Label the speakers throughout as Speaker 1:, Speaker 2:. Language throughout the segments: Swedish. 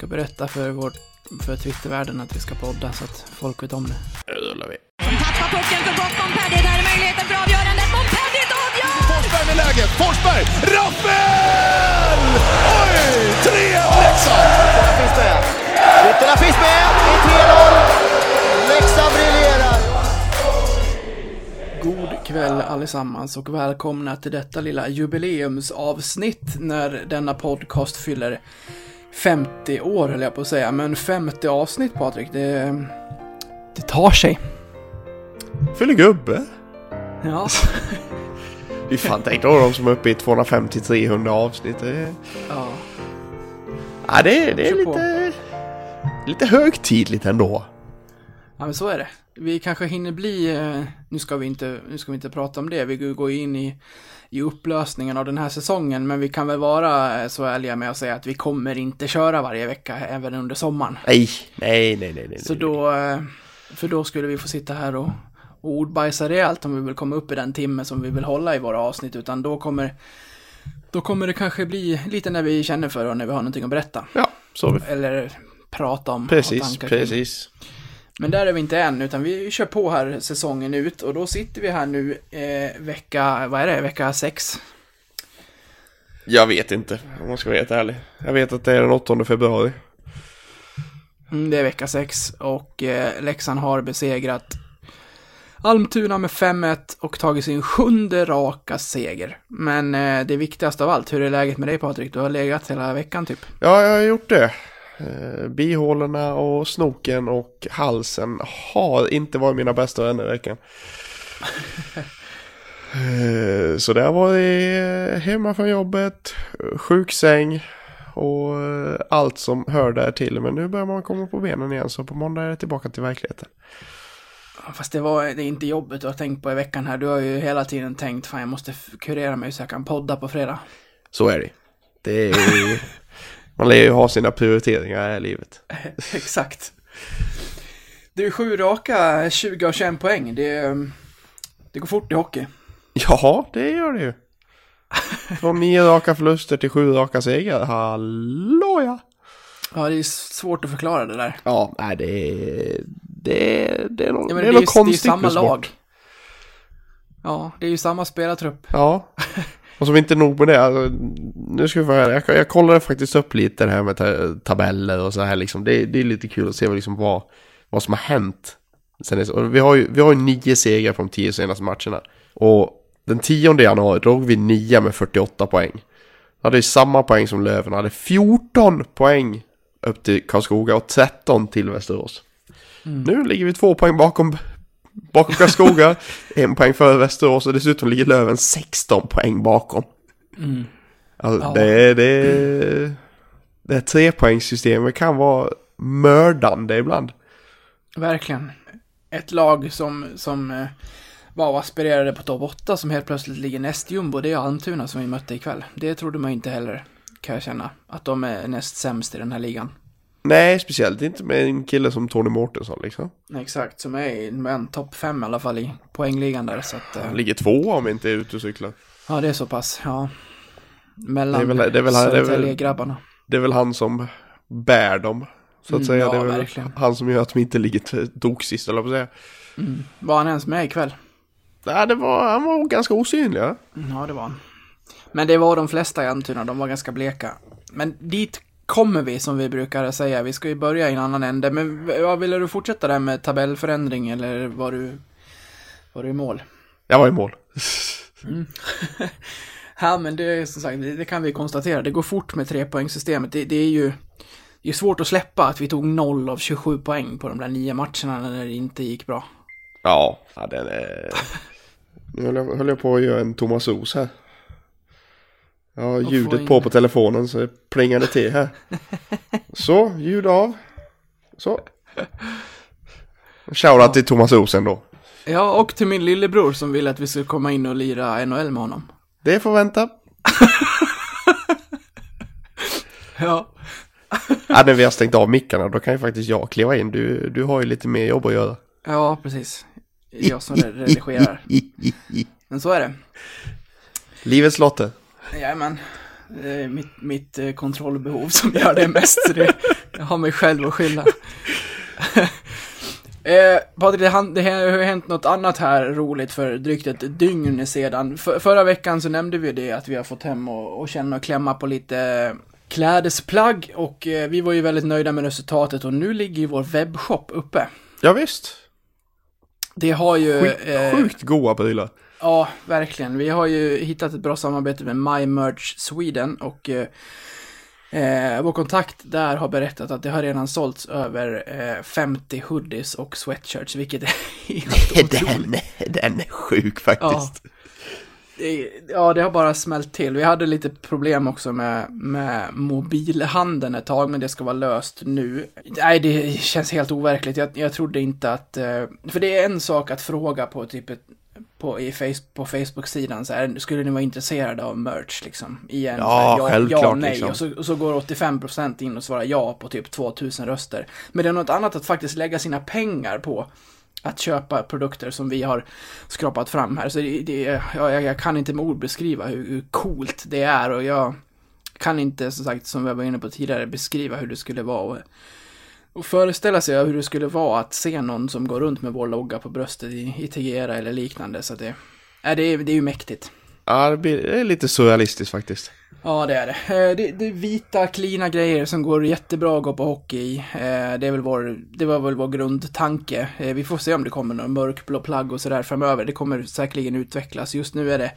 Speaker 1: ska berätta för, vår, för Twittervärlden att vi ska podda så att folk vet om det.
Speaker 2: Nu rullar vi.
Speaker 3: Som tappar pucken för gott Montpellier. Där är möjligheten för avgörandet. Montpellier avgör!
Speaker 2: Forsberg med läget. Forsberg! Rappel! Oj! 3-1 Leksand!
Speaker 4: Ytterna finns med. Ytterna finns med i 3-0. Leksand briljerar.
Speaker 1: God kväll allesammans och välkomna till detta lilla jubileumsavsnitt när denna podcast fyller 50 år höll jag på att säga, men 50 avsnitt Patrik, det, det tar sig.
Speaker 2: Fyller gubbe.
Speaker 1: Ja,
Speaker 2: Fy fan, tänk då de som är uppe i 250-300 avsnitt. Det
Speaker 1: ja.
Speaker 2: ja, det är, det är
Speaker 1: Kör på.
Speaker 2: lite, lite högtidligt ändå.
Speaker 1: ja men så är det. Vi kanske hinner bli, eh, nu ska vi inte, nu ska vi inte prata om det, vi går in i, i upplösningen av den här säsongen, men vi kan väl vara eh, så ärliga med att säga att vi kommer inte köra varje vecka även under sommaren.
Speaker 2: Nej, nej, nej, nej. nej
Speaker 1: Så då, eh, för då skulle vi få sitta här och, och ordbajsa rejält om vi vill komma upp i den timme som vi vill hålla i våra avsnitt, utan då kommer, då kommer det kanske bli lite när vi känner för och när vi har någonting att berätta.
Speaker 2: Ja, så vi.
Speaker 1: Eller prata om.
Speaker 2: Precis,
Speaker 1: tankar kring. Men där är vi inte än, utan vi kör på här säsongen ut och då sitter vi här nu eh, vecka, vad är det, vecka sex?
Speaker 2: Jag vet inte, om man ska vara helt ärlig. Jag vet att det är den 8 februari.
Speaker 1: Mm, det är vecka sex och eh, Leksand har besegrat Almtuna med 5-1 och tagit sin sjunde raka seger. Men eh, det viktigaste av allt, hur är läget med dig Patrik? Du har legat hela veckan typ.
Speaker 2: Ja, jag har gjort det. Eh, Bihålorna och snoken och halsen har inte varit mina bästa vänner i veckan. Eh, Så det har varit hemma från jobbet, sjuksäng och eh, allt som hör där till. Men nu börjar man komma på benen igen så på måndag är det tillbaka till verkligheten.
Speaker 1: Fast det var det är inte jobbet du har tänkt på i veckan här. Du har ju hela tiden tänkt, fan jag måste kurera mig så jag kan podda på fredag.
Speaker 2: Så är det. det är, man lär ju ha sina prioriteringar här i livet.
Speaker 1: Exakt. Du är sju raka, 20 och 21 poäng. Det, det går fort i hockey.
Speaker 2: Ja, det gör det ju. Från nio raka förluster till sju raka segrar. Hallå ja!
Speaker 1: Ja, det är svårt att förklara det där.
Speaker 2: Ja, nej det är... Det är, det är, någon,
Speaker 1: Ja,
Speaker 2: det är
Speaker 1: det, är,
Speaker 2: något
Speaker 1: ju- det är ju
Speaker 2: konstigt
Speaker 1: samma lag. Ja, det är ju samma spelartrupp.
Speaker 2: Ja. Och som inte nog med det, alltså, nu ska vi få höra, jag, jag kollade faktiskt upp lite det här med ta tabeller och så här liksom. Det, det är lite kul att se vad, liksom, vad, vad som har hänt. Sen och vi, har ju, vi har ju nio segrar på de tio senaste matcherna. Och den 10 januari drog vi nio med 48 poäng. Hade ju samma poäng som Löven, hade 14 poäng upp till Karlskoga och 13 till Västerås. Nu ligger vi två poäng bakom, bakom Karlskoga, en poäng före Västerås och dessutom ligger Löven 16 poäng bakom. Alltså,
Speaker 1: Ja.
Speaker 2: det, är- det, är- det här trepoängssystemet kan vara mördande ibland.
Speaker 1: Verkligen. Ett lag som, som eh, var aspirerade på topp 8 som helt plötsligt ligger näst jumbo, det är Almtuna som vi mötte ikväll. Det trodde man inte heller, kan jag känna, att de är näst sämst i den här ligan.
Speaker 2: Nej, speciellt inte med en kille som Tony Mårtensson liksom.
Speaker 1: Exakt, som är en topp 5 i alla fall i poängligan där, så att... eh,
Speaker 2: Han ligger två om inte är ute och cyklar.
Speaker 1: Ja, det är så pass, ja. Mellan
Speaker 2: väl- det det är väl-
Speaker 1: Södertälje-grabbarna.
Speaker 2: Han som bär dem. Så att
Speaker 1: Mm,
Speaker 2: säga.
Speaker 1: ja,
Speaker 2: det är väl
Speaker 1: verkligen.
Speaker 2: han som gör att de inte ligger toksist, eller på att säga.
Speaker 1: Var han ens med ikväll?
Speaker 2: Nej, det var, han var ganska osynlig. Ja?
Speaker 1: Ja, det var han. Men det var de flesta i Almtuna, de var ganska bleka. Men dit kommer vi, som vi brukar säga. Vi ska ju börja i en annan ände. Men v- ja, ville du fortsätta där med tabellförändring, eller var du, var du i mål?
Speaker 2: Jag var i mål.
Speaker 1: Ja, men det är som sagt, det, det kan vi konstatera. Det går fort med trepoängssystemet. Det, det är ju det är svårt att släppa att vi tog 0 av 27 poäng på de där nio matcherna när det inte gick bra.
Speaker 2: Ja, ja den är... Nu höll jag, höll jag på att göra en Thomas Os här.
Speaker 1: Få
Speaker 2: ljudet
Speaker 1: in-
Speaker 2: på på telefonen så det plingade till här. Så, ljud av. Så. Shoutout till Thomas Os ändå.
Speaker 1: Ja, och till min lillebror som ville att vi skulle komma in och lira NHL med honom.
Speaker 2: Det får vänta.
Speaker 1: Ja.
Speaker 2: Ja, när vi har stängt av mickarna då kan ju faktiskt jag kliva in. Du, du har ju lite mer jobb att göra.
Speaker 1: Ja, precis. Jag som redigerar. Men så är det.
Speaker 2: Livets Lotte.
Speaker 1: Jajamän. Det är mitt, mitt eh, kontrollbehov som gör det mest. Så det, Jag har mig själv att skylla. Eh, Patrik, det, han- det har ju hänt något annat här roligt för drygt ett dygn sedan. För, förra veckan så nämnde vi det att vi har fått hem och, och känna och klämma på lite klädesplagg och eh, vi var ju väldigt nöjda med resultatet och nu ligger ju vår webbshop uppe.
Speaker 2: Ja, visst.
Speaker 1: Det har ju...
Speaker 2: Sjukt,
Speaker 1: eh,
Speaker 2: sjukt goa prylar.
Speaker 1: Ja, verkligen. Vi har ju hittat ett bra samarbete med My Merch Sweden och eh, eh, vår kontakt där har berättat att det har redan sålts över eh, 50 hoodies och sweatshirts, vilket är helt otroligt.
Speaker 2: Den, den är sjuk faktiskt.
Speaker 1: Det- Ja, det har bara smält till. Vi hade lite problem också med, med mobilhandeln ett tag, men det ska vara löst nu. Nej, det känns helt overkligt. Jag, jag trodde inte att... eh, För det är en sak att fråga på typ ett, på, i face, på Facebook-sidan så här, skulle ni vara intresserade av merch liksom? Igen,
Speaker 2: Ja,
Speaker 1: här, ja,
Speaker 2: självklart,
Speaker 1: ja, nej.
Speaker 2: liksom.
Speaker 1: Och, så, och så går 85% in och svarar ja på typ 2000 röster. Men det är något annat att faktiskt lägga sina pengar på att köpa produkter som vi har skrapat fram här. Så det, det, ja, jag, jag kan inte med ord beskriva hur, hur coolt det är och jag kan inte, som sagt, som jag var inne på tidigare, beskriva hur det skulle vara. Och, och föreställa sig hur det skulle vara att se någon som går runt med vår logga på bröstet i, i Tegera eller liknande. Så det, äh, det, är, det är ju mäktigt.
Speaker 2: Ja, det är lite surrealistiskt faktiskt.
Speaker 1: Ja, det är det. Eh, det. Det är vita, klina grejer som går jättebra att gå på hockey i. Eh, Det, är väl vår, det var väl vår grundtanke. Eh, Vi får se om det kommer några mörkblå plagg och sådär framöver. Det kommer säkerligen utvecklas. Just nu är det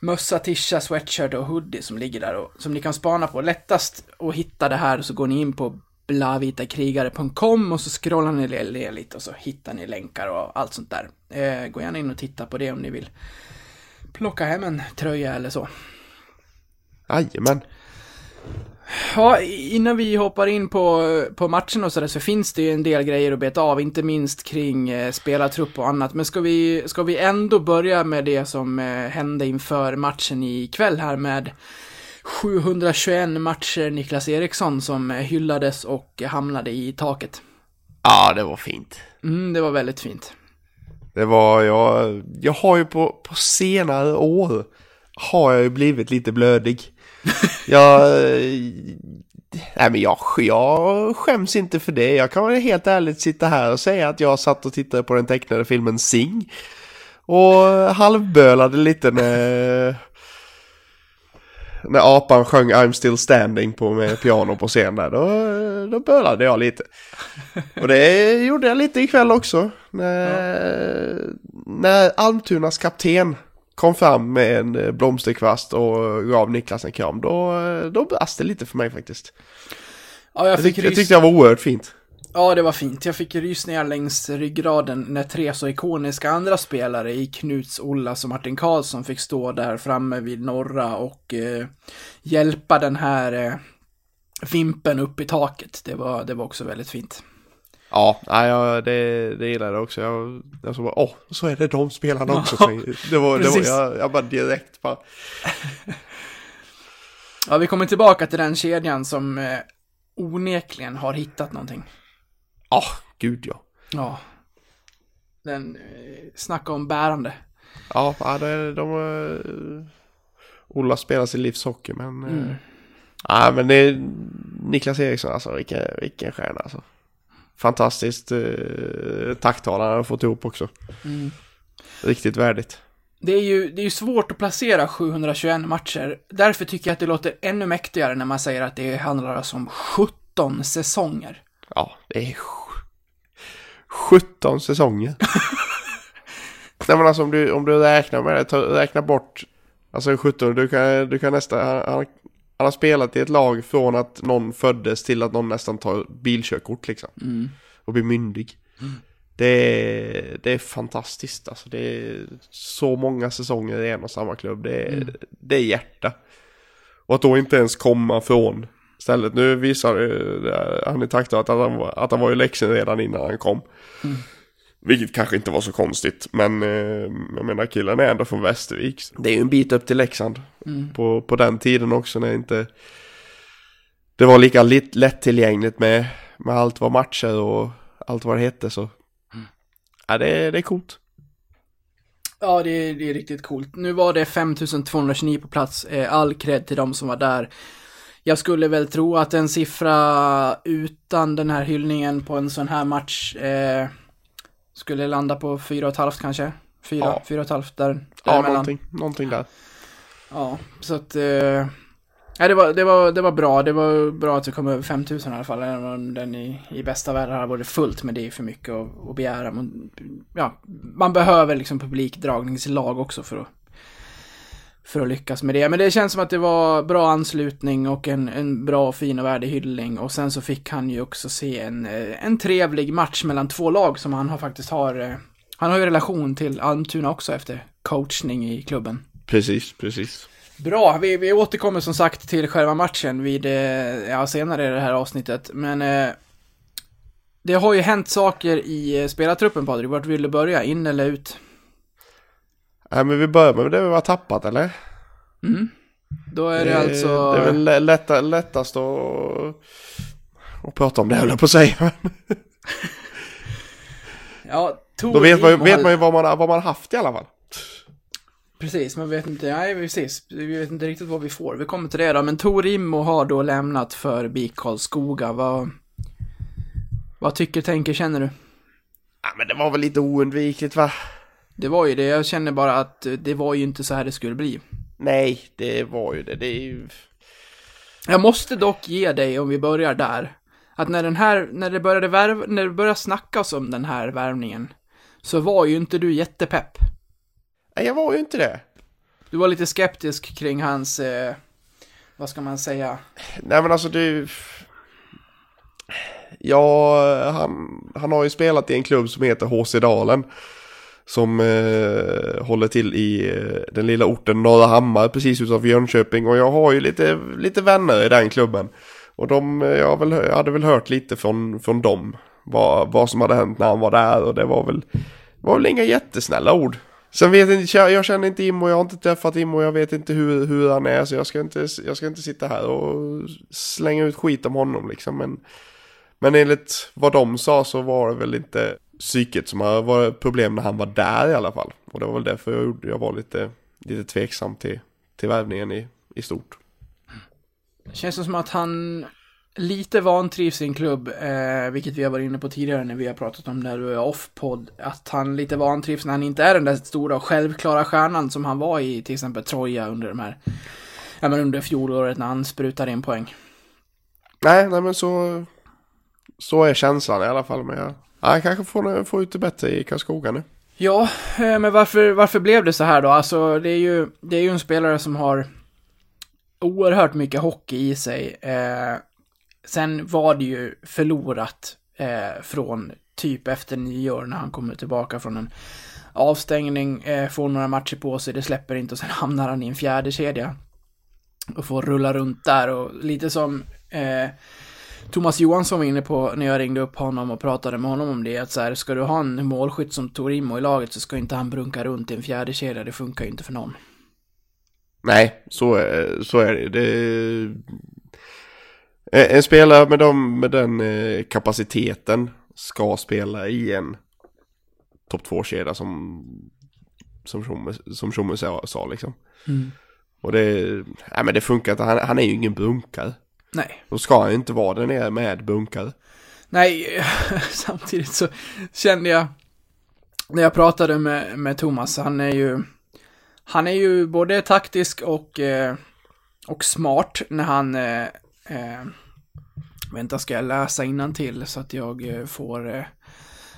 Speaker 1: mössa, tisha, sweatshirt och hoodie som ligger där och som ni kan spana på. Lättast att hitta det här så går ni in på blavitakrigare.com och så scrollar ni ner lite och så hittar ni länkar och allt sånt där. Eh, Gå gärna in och titta på det om ni vill plocka hem en tröja eller så.
Speaker 2: Jajamän.
Speaker 1: Ja, innan vi hoppar in på, på matchen och sådär så finns det ju en del grejer att beta av, inte minst kring eh, spelartrupp och annat. Men ska vi, ska vi ändå börja med det som eh, hände inför matchen ikväll här med 721 matcher Niklas Eriksson som hyllades och hamnade i taket.
Speaker 2: Ja, det var fint.
Speaker 1: Mm, det var väldigt fint.
Speaker 2: Det var, jag, jag har ju på, på senare år har jag ju blivit lite blödig. Jag, nej men jag, jag skäms inte för det. Jag kan väl helt ärligt sitta här och säga att jag satt och tittade på den tecknade filmen Sing. Och halvbölade lite när, när apan sjöng I'm still standing på med piano på scen där. Då, då bölade jag lite. Och det gjorde jag lite ikväll också. När, när Almtunas kapten kom fram med en eh, blomsterkvast och gav Niklas en kram. Då, eh, då brast det lite för mig faktiskt.
Speaker 1: Ja, jag
Speaker 2: Jag,
Speaker 1: fick
Speaker 2: jag
Speaker 1: rys-
Speaker 2: tyckte det var oerhört fint.
Speaker 1: Ja, det var fint. Jag fick rysningar längs ryggraden när tre så ikoniska andra spelare i Knuts, Ollas och Martin Karlsson fick stå där framme vid norra och eh, hjälpa den här eh, vimpen upp i taket. Det var, det var också väldigt fint.
Speaker 2: Ja, jag, det, det gillade jag också. Jag, jag så bara, åh, så är det de spelarna också. Så det var, det var, jag, jag bara direkt bara,
Speaker 1: Ja, vi kommer tillbaka till den kedjan som eh, onekligen har hittat någonting.
Speaker 2: Ja, gud ja.
Speaker 1: Ja. Den, eh, snacka om bärande.
Speaker 2: Ja, det, de... Uh, Ola spelar sin livshockey, men... eh,
Speaker 1: Mm.
Speaker 2: Ja, men det är Niklas Eriksson, alltså vilken, vilken stjärna alltså. Fantastiskt uh, tacktal han har fått ihop också.
Speaker 1: Mm.
Speaker 2: Riktigt värdigt.
Speaker 1: Det är, ju, det är ju svårt att placera 721 matcher. Därför tycker jag att det låter ännu mäktigare när man säger att det handlar alltså om 17 säsonger.
Speaker 2: Ja, det är sj- 17 säsonger. Nej men alltså om du, om du räknar med det, ta, räkna bort Alltså 17, du kan, du kan nästan, han, han, har spelat i ett lag från att någon föddes till att någon nästan tar bilkörkort liksom.
Speaker 1: Mm.
Speaker 2: Och blir myndig. Det, är, det är fantastiskt alltså. Det är så många säsonger i en och samma klubb. Det är, det är hjärta. Och att då inte ens komma från stället. Nu visar eh, han i takt att han, att han var i Leksand redan innan han kom. Vilket kanske inte var så konstigt. Men eh, jag menar killen är ändå från Västervik. Det är ju en bit upp till Leksand. På, på den tiden också när inte det var lika lättillgängligt med, med allt vad matcher och allt vad det hette så. Ja, det, är- det är coolt.
Speaker 1: Ja, det är, det är riktigt coolt. Nu var det 5229 på plats. Eh, All cred till de som var där. Jag skulle väl tro att en siffra utan den här hyllningen på en sån här match eh, skulle landa på fyra och ett halvt kanske. Fyra,
Speaker 2: Ja.
Speaker 1: fyra och ett halvt där,
Speaker 2: Ja, någonting, någonting där.
Speaker 1: Ja, så att... Eh, ja, det, var, det, var, det var bra. Det var bra att det kom över 5000 i alla fall. Även om den i, i bästa världen hade varit fullt, men det är för mycket att, att begära. Man, ja, man behöver liksom publikdragningslag också för att, för att lyckas med det. Men det känns som att det var bra anslutning och en, en bra, fin och värdig hyllning. Och sen så fick han ju också se en, eh, en trevlig match mellan två lag som han har faktiskt har... eh, Han har ju relation till Almtuna också efter coachning i klubben.
Speaker 2: Precis, precis.
Speaker 1: Bra, vi, vi återkommer som sagt till själva matchen vid, eh, ja, senare i det här avsnittet. Men eh, det har ju hänt saker i spelartruppen Patrik. Vart vill du börja? In eller ut?
Speaker 2: Nej, men vi börjar med det vi har tappat, eller?
Speaker 1: Mm. Då är det alltså...
Speaker 2: Det är väl lä- lätta, lättast att, att prata om det, höll jag på att säga.
Speaker 1: Ja, Tor
Speaker 2: Då vet man, ju, vet man ju vad man, har- vad man haft i alla fall.
Speaker 1: Precis, man vet inte, nej precis. Vi vet inte riktigt vad vi får. Vi kommer till det då. Men Tor Immo har då lämnat för BIK Karlskoga. Vad... Vad tycker, tänker, känner du?
Speaker 2: Ja, men det var väl lite oundvikligt, va?
Speaker 1: Det var ju det, jag känner bara att det var ju inte så här det skulle bli.
Speaker 2: Nej, det var ju det. Det är ju...
Speaker 1: Jag måste dock ge dig, om vi börjar där, att när den här, när det började värv, när det började snackas om den här värvningen, så var ju inte du jättepepp.
Speaker 2: Nej, jag var ju inte det.
Speaker 1: Du var lite skeptisk kring hans, eh, vad ska man säga,
Speaker 2: Nej, men alltså det... Ja, han, han har ju spelat i en klubb som heter HC Dalen. Som eh, håller till i eh, den lilla orten Norra Hammar precis utanför Jönköping. Och jag har ju lite, lite vänner i den klubben. Och de, eh, jag, väl, jag hade väl hört lite från, från dem. Vad, vad som hade hänt när han var där. Och det var väl, var väl inga jättesnälla ord. Sen vet jag inte, jag känner inte Immo, jag har inte träffat Immo, jag vet inte hur, hur han är. Så jag ska, inte, jag ska inte sitta här och slänga ut skit om honom liksom. Men, men enligt vad de sa så var det väl inte psyket som var problem när han var där i alla fall. Och det var väl därför jag, gjorde- jag var lite, lite tveksam till, till värvningen i, i stort.
Speaker 1: känns det som att han lite vantrivs i en klubb, eh, vilket vi har varit inne på tidigare när vi har pratat om när du är off-podd, att han lite vantrivs när han inte är den där stora och självklara stjärnan som han var i till exempel Troja under de här, ja men under fjolåret när han sprutade in poäng.
Speaker 2: Nej, nej men så, så är känslan i alla fall. Men jag, ja, jag kanske får, får ut det bättre i Karlskoga nu.
Speaker 1: Ja, eh, men varför, varför blev det så här då? Alltså, det är ju, det är ju en spelare som har oerhört mycket hockey i sig. Eh, sen var det ju förlorat eh, från typ efter nyår när han kommer tillbaka från en avstängning, eh, får några matcher på sig, det släpper inte och sen hamnar han i en fjärde kedja och får rulla runt där och lite som eh, Thomas Johansson var inne på när jag ringde upp honom och pratade med honom om det, att så här, ska du ha en målskytt som Torimo i laget så ska inte han brunka runt i en fjärde kedja, det funkar ju inte för någon.
Speaker 2: Nej, så är, så är det. det en spelare med, dem, med den eh, kapaciteten ska spela i en topp 2-kedja som som Tjomme, som Tjomme sa, sa liksom. Och det, nej men det funkar inte, han, han är ju ingen bunkare.
Speaker 1: Nej.
Speaker 2: Då ska han ju inte vara där nere med bunkare.
Speaker 1: Nej, samtidigt så kände jag när jag pratade med, med Thomas, han är ju han är ju både taktisk och eh, och smart när han eh, eh, vänta ska jag läsa till så att jag eh, får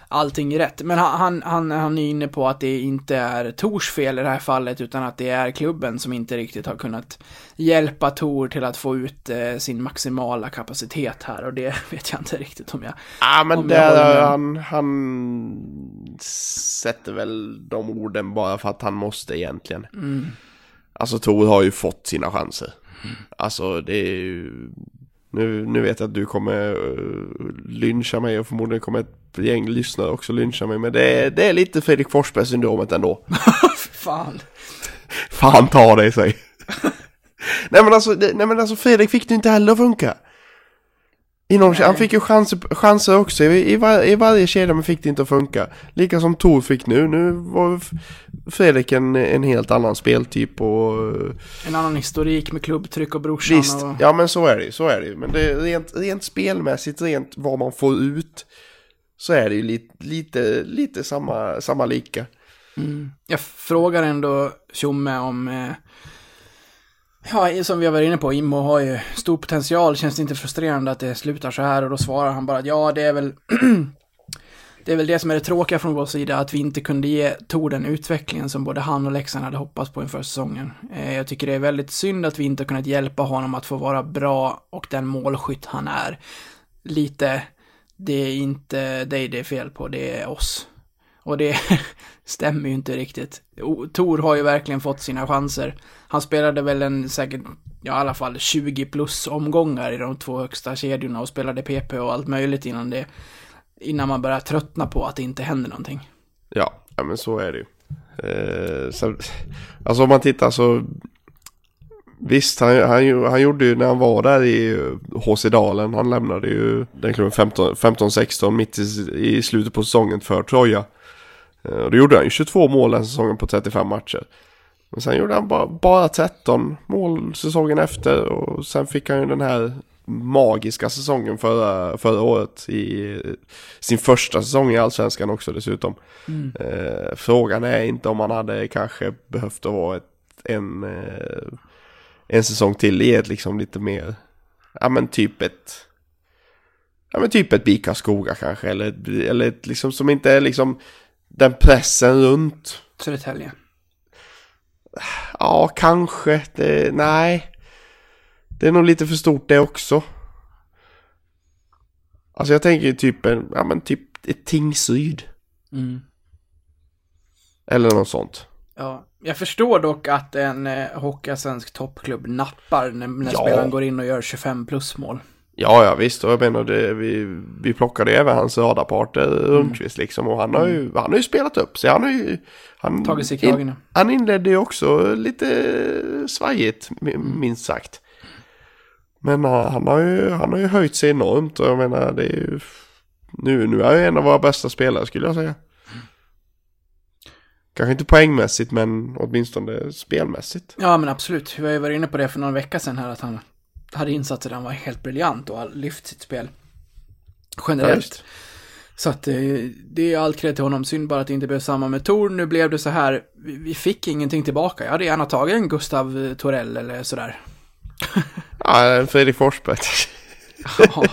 Speaker 1: allting rätt. Men han, han, han, han är inne på att det inte är Tors fel i det här fallet utan att det är klubben som inte riktigt har kunnat hjälpa Tor till att få ut eh, sin maximala kapacitet här och det vet jag inte riktigt om jag
Speaker 2: Ja men där,
Speaker 1: med.
Speaker 2: han, han sätter väl de orden bara för att han måste egentligen.
Speaker 1: Mm.
Speaker 2: Alltså Tor har ju fått sina chanser. Alltså det är ju... Nu, nu vet jag att du kommer uh, lyncha mig och förmodligen kommer ett gäng lyssnare också lyncha mig. Men det är, det är lite Fredrik Forsberg-syndromet ändå.
Speaker 1: Fan.
Speaker 2: Fan ta dig sig. nej, men alltså, det, nej men alltså Fredrik fick det inte heller att funka. Inom, han fick ju chanser, chanser också i, i, var, i varje kedja men fick det inte att funka. Lika som Tor fick nu. Nu var, Fredrik en, en helt annan speltyp och
Speaker 1: En annan historik med klubbtryck och brorsan
Speaker 2: Visst,
Speaker 1: och...
Speaker 2: ja men så är det ju, så är det ju. Men det är rent, rent spelmässigt, rent vad man får ut, så är det ju lite, lite, lite samma, samma lika.
Speaker 1: Jag frågar ändå Tjomme om... Eh, ja, som vi har varit inne på, Immo har ju stor potential. Känns det inte frustrerande att det slutar så här? Och då svarar han bara att ja, det är väl... det är väl det som är det tråkiga från vår sida, att vi inte kunde ge Tor den utvecklingen som både han och Leksand hade hoppats på inför säsongen. Eh, jag tycker det är väldigt synd att vi inte har kunnat hjälpa honom att få vara bra och den målskytt han är. Lite, det är inte dig det är fel på, det är oss. Och det stämmer ju inte riktigt. Tor har ju verkligen fått sina chanser. Han spelade väl en säkert, ja i alla fall 20 plus omgångar i de två högsta kedjorna och spelade PP och allt möjligt innan det, innan man börjar tröttna på att det inte händer någonting.
Speaker 2: Ja, ja men så är det ju. Eh, sen, alltså om man tittar så, visst han, han, han gjorde ju när han var där i eh, HC Dalen, han lämnade ju den klubben 15-16 mitt i, i slutet på säsongen för Troja. Eh, och då gjorde han ju 22 mål den säsongen på 35 matcher. Men sen gjorde han bara, bara 13 mål säsongen efter och sen fick han ju den här magiska säsongen förra, förra året i sin första säsong i Allsvenskan också dessutom. Eh, frågan är inte om han hade kanske behövt att vara ett, en, eh, en säsong till i ett liksom lite mer, ja men typ ett, ja men typ ett Bika Skoga kanske eller, eller ett liksom som inte är liksom den pressen runt.
Speaker 1: Södertälje.
Speaker 2: Ja, kanske. Det, nej. Det är nog lite för stort det också. Alltså jag tänker typ en, ja men typ ett Tingsryd.
Speaker 1: Mm.
Speaker 2: Eller något sånt.
Speaker 1: Ja, jag förstår dock att en eh, hockeyallsvensk toppklubb nappar när, när
Speaker 2: Ja.
Speaker 1: spelaren går in och gör 25 plus mål.
Speaker 2: Ja, ja visst. Och jag menar, det, vi, vi plockade även hans radarpartner Rundqvist liksom. Och han har, ju, han har ju spelat upp sig. Han har ju... Han,
Speaker 1: Tagit sig i
Speaker 2: in, han inledde ju också lite svajigt, mi- minst sagt. Men uh, han har ju, han har ju höjt sig enormt. Och jag menar, det är ju... Nu, nu är han ju en av våra bästa spelare skulle jag säga. Kanske inte poängmässigt, men åtminstone spelmässigt.
Speaker 1: Ja, men absolut. Vi har ju varit inne på det för någon vecka sedan här, att han hade insatser där han var helt briljant och har lyft sitt spel.
Speaker 2: Ja,
Speaker 1: Generellt.
Speaker 2: visst.
Speaker 1: Så att eh, det är all cred till honom. Synd bara att det inte blev samma med Tor. Nu blev det så här, vi, vi fick ingenting tillbaka. Jag hade gärna tagit en Gustav eh, Torell eller sådär.
Speaker 2: Ja, Fredrik Forsberg.
Speaker 1: Ja,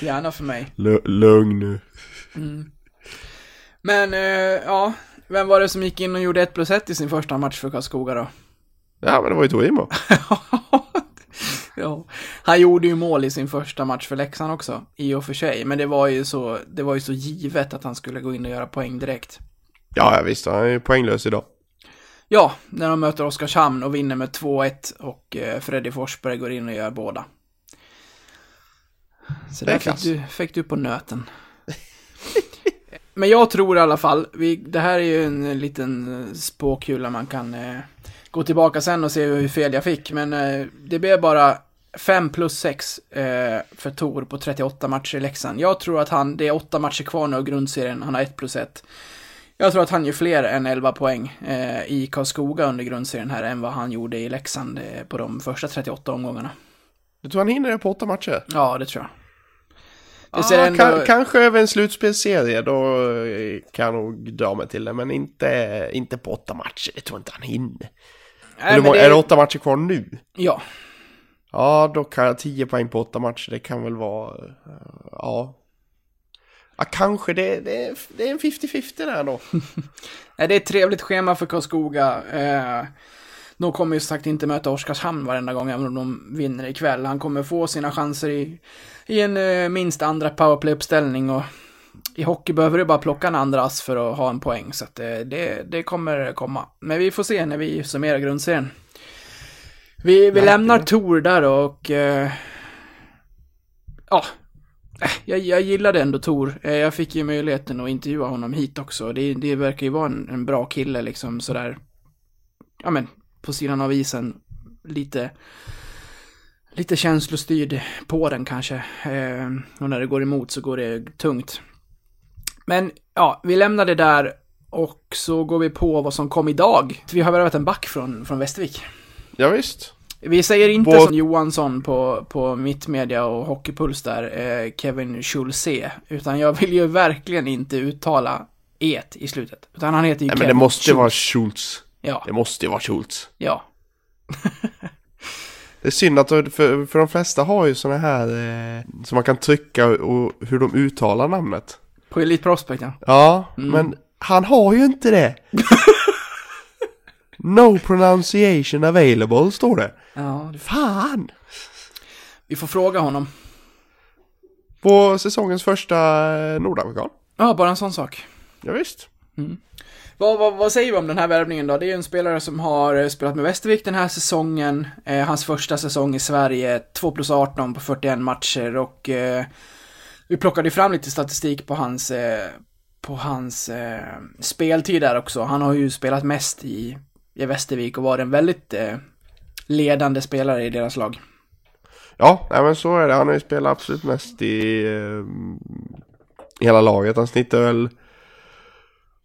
Speaker 1: gärna för mig.
Speaker 2: Lu- Lugn nu.
Speaker 1: Men, eh, ja. Vem var det som gick in och gjorde 1 plus 1 i sin första match för Karlskoga då?
Speaker 2: Ja, men det var ju Torimo.
Speaker 1: ja. Han gjorde ju mål i sin första match för Leksand också, i och för sig. Men det var ju så, det var ju så givet att han skulle gå in och göra poäng direkt.
Speaker 2: Ja, ja visst. Han är ju poänglös idag.
Speaker 1: Ja, när de möter Oskarshamn och vinner med 2-1 och eh, Freddy Forsberg går in och gör båda. Så där fick du, fick du på nöten. Men jag tror i alla fall, vi, det här är ju en liten eh, spåkula man kan eh, gå tillbaka sen och se hur fel jag fick. Men eh, det blev bara 5 plus 6 eh, för Tor på 38 matcher i Leksand. Jag tror att han, det är 8 matcher kvar nu av grundserien, han har 1 plus 1. Jag tror att han gör fler än 11 poäng eh, i Karlskoga under grundserien här än vad han gjorde i Leksand eh, på de första 38 omgångarna.
Speaker 2: Du tror han hinner det på åtta matcher?
Speaker 1: Ja, det tror jag. Det
Speaker 2: Ah,
Speaker 1: ändå...
Speaker 2: kan, kanske över en slutspelsserie, då eh, kan jag nog dra mig till det. Men inte, inte på åtta matcher, det tror jag inte han hinner.
Speaker 1: Nej,
Speaker 2: många-
Speaker 1: det-
Speaker 2: Är det åtta matcher kvar nu?
Speaker 1: Ja,
Speaker 2: Ja, då kan jag 10 poäng på åtta matcher, det kan väl vara... Ja. Ja, kanske det, det, är- det är en 50-50 där då.
Speaker 1: Nej, det är ett trevligt schema för Karlskoga. Eh, de kommer ju sagt inte möta Oskarshamn varenda gång, även om de vinner ikväll. Han kommer få sina chanser i, i en eh, minst andra powerplay-uppställning och i hockey behöver du bara plocka en andra ass för att ha en poäng, så att eh, det, det kommer komma. Men vi får se när vi summerar grundserien. Vi, vi lämnar Tor där och... Eh, ja. Jag, jag gillade ändå Tor. Eh, jag fick ju möjligheten att intervjua honom hit också. Det, det verkar ju vara en, en bra kille liksom sådär. Ja men, på sidan av isen. Lite... Lite känslostyrd på den kanske. Eh, och när det går emot så går det tungt. Men ja, vi lämnar det där Och så går vi på vad som kom idag. Vi har värvat en back från, från Västervik.
Speaker 2: Ja, visst.
Speaker 1: Vi säger inte
Speaker 2: Vår-
Speaker 1: som Johansson på, på Mittmedia och Hockeypuls där, eh, Kevin Schulze. Utan jag vill ju verkligen inte uttala et i slutet. Utan han heter ju
Speaker 2: Nej, men
Speaker 1: Kevin
Speaker 2: det måste
Speaker 1: Schultz.
Speaker 2: vara Schultz.
Speaker 1: Ja,
Speaker 2: Det måste ju vara Schultz.
Speaker 1: ja.
Speaker 2: Det är synd att, för, för de flesta har ju såna här eh, som man kan trycka och hur de uttalar namnet.
Speaker 1: På Elite Prospect ja.
Speaker 2: Ja,
Speaker 1: Mm.
Speaker 2: men han har ju inte det. no pronunciation available står det.
Speaker 1: Ja, det-
Speaker 2: Fan!
Speaker 1: vi får fråga honom.
Speaker 2: På säsongens första eh, nordamerikan.
Speaker 1: Ja, bara en sån sak.
Speaker 2: Ja, visst.
Speaker 1: Vad, vad, vad säger vi om den här värvningen då? Det är ju en spelare som har eh, spelat med Västervik den här säsongen. Eh, hans första säsong i Sverige, 2 plus 18 på 41 matcher och eh, vi plockade fram lite statistik på hans, eh, på hans eh, speltid där också. Han har ju spelat mest i, i Västervik och varit en väldigt eh, ledande spelare i deras lag.
Speaker 2: Ja, nej, men så är det. Han har ju spelat absolut mest i, eh, hela laget. Han snittar väl...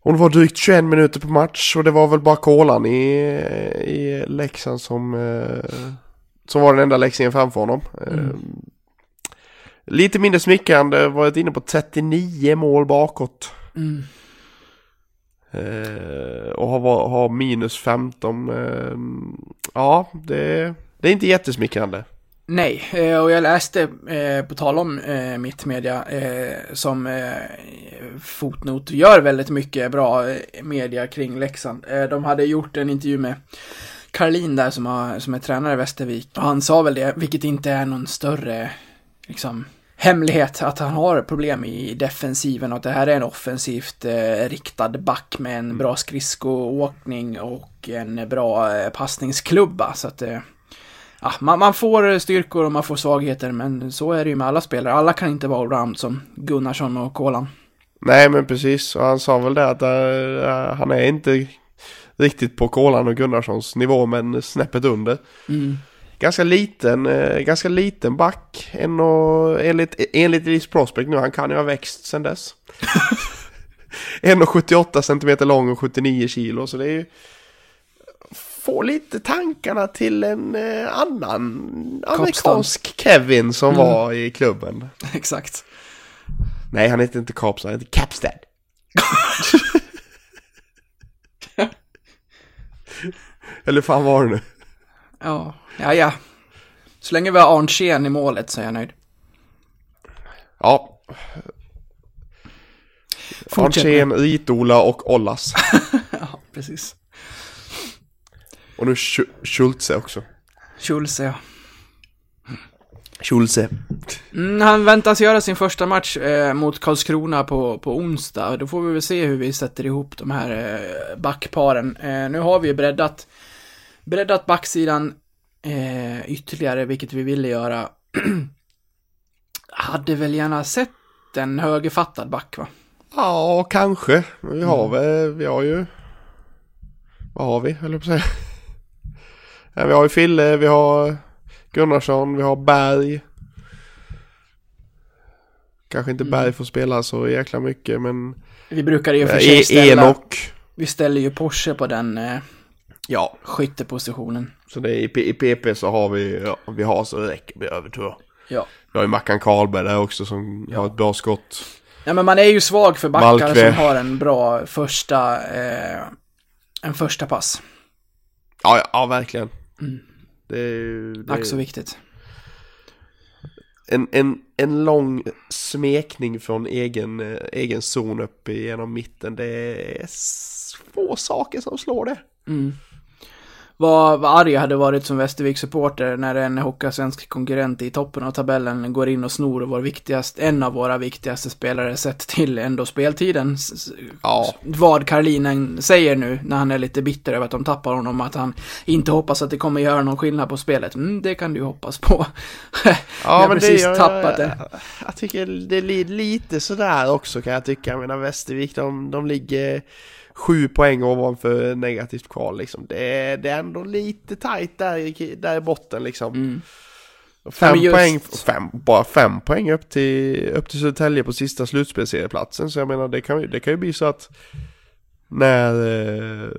Speaker 2: Hon var drygt 21 minuter per match och det var väl bara Kolan i, i Leksand som, eh, som var den enda leksingen framför honom. Eh, lite mindre smickrande, varit inne på 39 mål bakåt.
Speaker 1: Mm.
Speaker 2: Eh, och har, har minus 15. Eh, ja, det, det är inte jättesmickrande.
Speaker 1: Nej, eh, och jag läste, eh, på tal om eh, Mittmedia, eh, som eh, fotnot gör väldigt mycket bra eh, media kring Leksand. Eh, de hade gjort en intervju med Karlin där som, har, som är tränare i Västervik. Och han sa väl det, vilket inte är någon större, liksom, hemlighet, att han har problem i defensiven och att det här är en offensivt eh, riktad back med en bra skridskoåkning och en bra eh, passningsklubba. Så att eh, ja, man, man får styrkor och man får svagheter, men så är det ju med alla spelare. Alla kan inte vara allround som Gunnarsson och Kolan.
Speaker 2: Nej men precis, och han sa väl det att eh, han är inte riktigt på Kolan och Gunnarssons nivå men snäppet under.
Speaker 1: Mm.
Speaker 2: Ganska liten, eh, ganska liten back, en och, enligt, enligt Elise Prospect nu, han kan ju ha växt sen dess. 1,78 cm lång och 79 kilo så det är ju Få lite tankarna till en eh, annan amerikansk Kevin som
Speaker 1: Mm.
Speaker 2: var i klubben.
Speaker 1: Exakt.
Speaker 2: Nej, han heter inte Kapstad, han heter Capstad. Eller fan var det nu?
Speaker 1: Ja, ja, ja. Så länge vi har Arntzen i målet så är jag nöjd.
Speaker 2: Ja. Arntzen, Ritola och Ollas.
Speaker 1: Ja, precis.
Speaker 2: Och nu Sch- Schultze också.
Speaker 1: Schulze, ja.
Speaker 2: Schulze.
Speaker 1: Mm, han väntas göra sin första match eh, mot Karlskrona på, på onsdag. Då får vi väl se hur vi sätter ihop de här eh, backparen. Eh, nu har vi ju breddat, breddat backsidan eh, ytterligare, vilket vi ville göra. Hade väl gärna sett en högerfattad back, va?
Speaker 2: Ja, kanske. Men Vi har väl, vi har ju... Vad har vi, höll jag på att säga? Ja, vi har ju Fille, vi har Gunnarsson, vi har Berg. Kanske inte Berg får spela så jäkla mycket men...
Speaker 1: Vi brukar ju för sig
Speaker 2: E-
Speaker 1: ställa,
Speaker 2: Enok.
Speaker 1: vi ställer ju Porsche på den eh,
Speaker 2: Ja,
Speaker 1: skyttepositionen.
Speaker 2: Så det är, i, PP så har vi, ja, vi har så det räcker med över tror jag.
Speaker 1: Ja.
Speaker 2: Vi har ju Mackan Karlberg där också som har ett bra skott.
Speaker 1: Ja, men man är ju svag för backar
Speaker 2: Malkve.
Speaker 1: som har en bra första, eh, en första pass.
Speaker 2: Ja, ja, ja verkligen.
Speaker 1: Mm.
Speaker 2: Det är ju...
Speaker 1: Ack så viktigt.
Speaker 2: en, en, en lång smekning från egen, eh, egen zon upp genom mitten. Det är få saker som slår det.
Speaker 1: Mm. Vad, vad arg jag hade varit som Västervik-supporter när en Hockeyallsvensk konkurrent i toppen av tabellen går in och snor vår viktigaste, en av våra viktigaste spelare sett till ändå speltiden.
Speaker 2: Ja.
Speaker 1: Vad Karlinen säger nu när han är lite bitter över att de tappar honom, att han inte hoppas att det kommer göra någon skillnad på spelet. Mm, det kan du hoppas på.
Speaker 2: Ja,
Speaker 1: har
Speaker 2: men
Speaker 1: precis
Speaker 2: det, jag,
Speaker 1: tappat det.
Speaker 2: Jag, jag tycker det är li- lite sådär också kan jag tycka. Jag menar Västervik, de, de ligger sju poäng ovanför negativt kval liksom. Det, är- det är ändå lite tajt där i, där i botten liksom.
Speaker 1: Mm.
Speaker 2: Fem
Speaker 1: just-
Speaker 2: poäng, fem, bara fem poäng upp till, upp till Södertälje på sista slutspelsserieplatsen. Så jag menar det kan, det kan ju bli så att när, eh,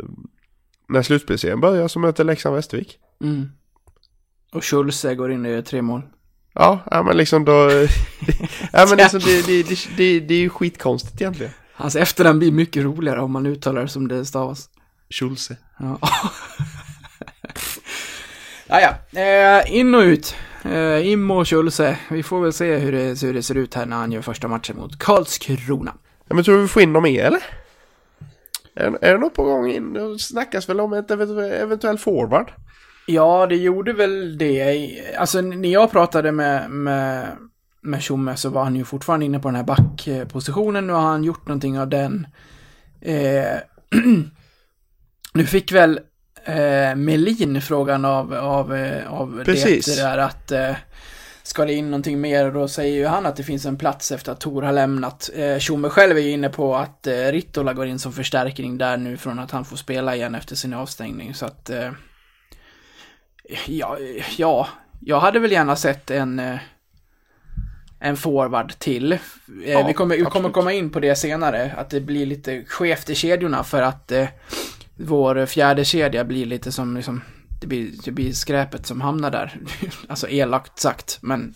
Speaker 2: när slutspelsserien börjar så möter Leksand Västervik.
Speaker 1: Mm. Och Schulze går in och gör tre mål.
Speaker 2: Ja, ja men liksom då... ja men liksom det, det, det, det, det är ju skitkonstigt egentligen.
Speaker 1: Hans efternamn blir mycket roligare om man uttalar det som det stavas.
Speaker 2: Schulze.
Speaker 1: Ja. ja. Eh, in och ut. Eh, Immo och Schulze. Vi får väl se hur det, hur det ser ut här när han gör första matchen mot Karlskrona.
Speaker 2: Ja men tror du vi får in dem mer eller? Är, är det något på gång in? Det snackas väl om ett eventuell forward?
Speaker 1: Ja, det gjorde väl det. Alltså, när jag pratade med, med, med Tjomme så var han ju fortfarande inne på den här backpositionen. Nu har han gjort någonting av den. Eh, nu fick väl eh, Melin frågan av, av, eh, av
Speaker 2: Precis.
Speaker 1: det där att eh, ska det in någonting mer och då säger ju han att det finns en plats efter att Tor har lämnat. Eh, Tjomme själv är ju inne på att eh, Rittola går in som förstärkning där nu från att han får spela igen efter sin avstängning så att eh, Ja, ja, jag hade väl gärna sett en eh, en forward till. Eh,
Speaker 2: Ja,
Speaker 1: vi, kommer, vi kommer komma in på det senare, att det blir lite skevt i kedjorna för att eh, vår fjärde kedja blir lite som liksom, det blir, det blir skräpet som hamnar där. alltså elakt sagt, men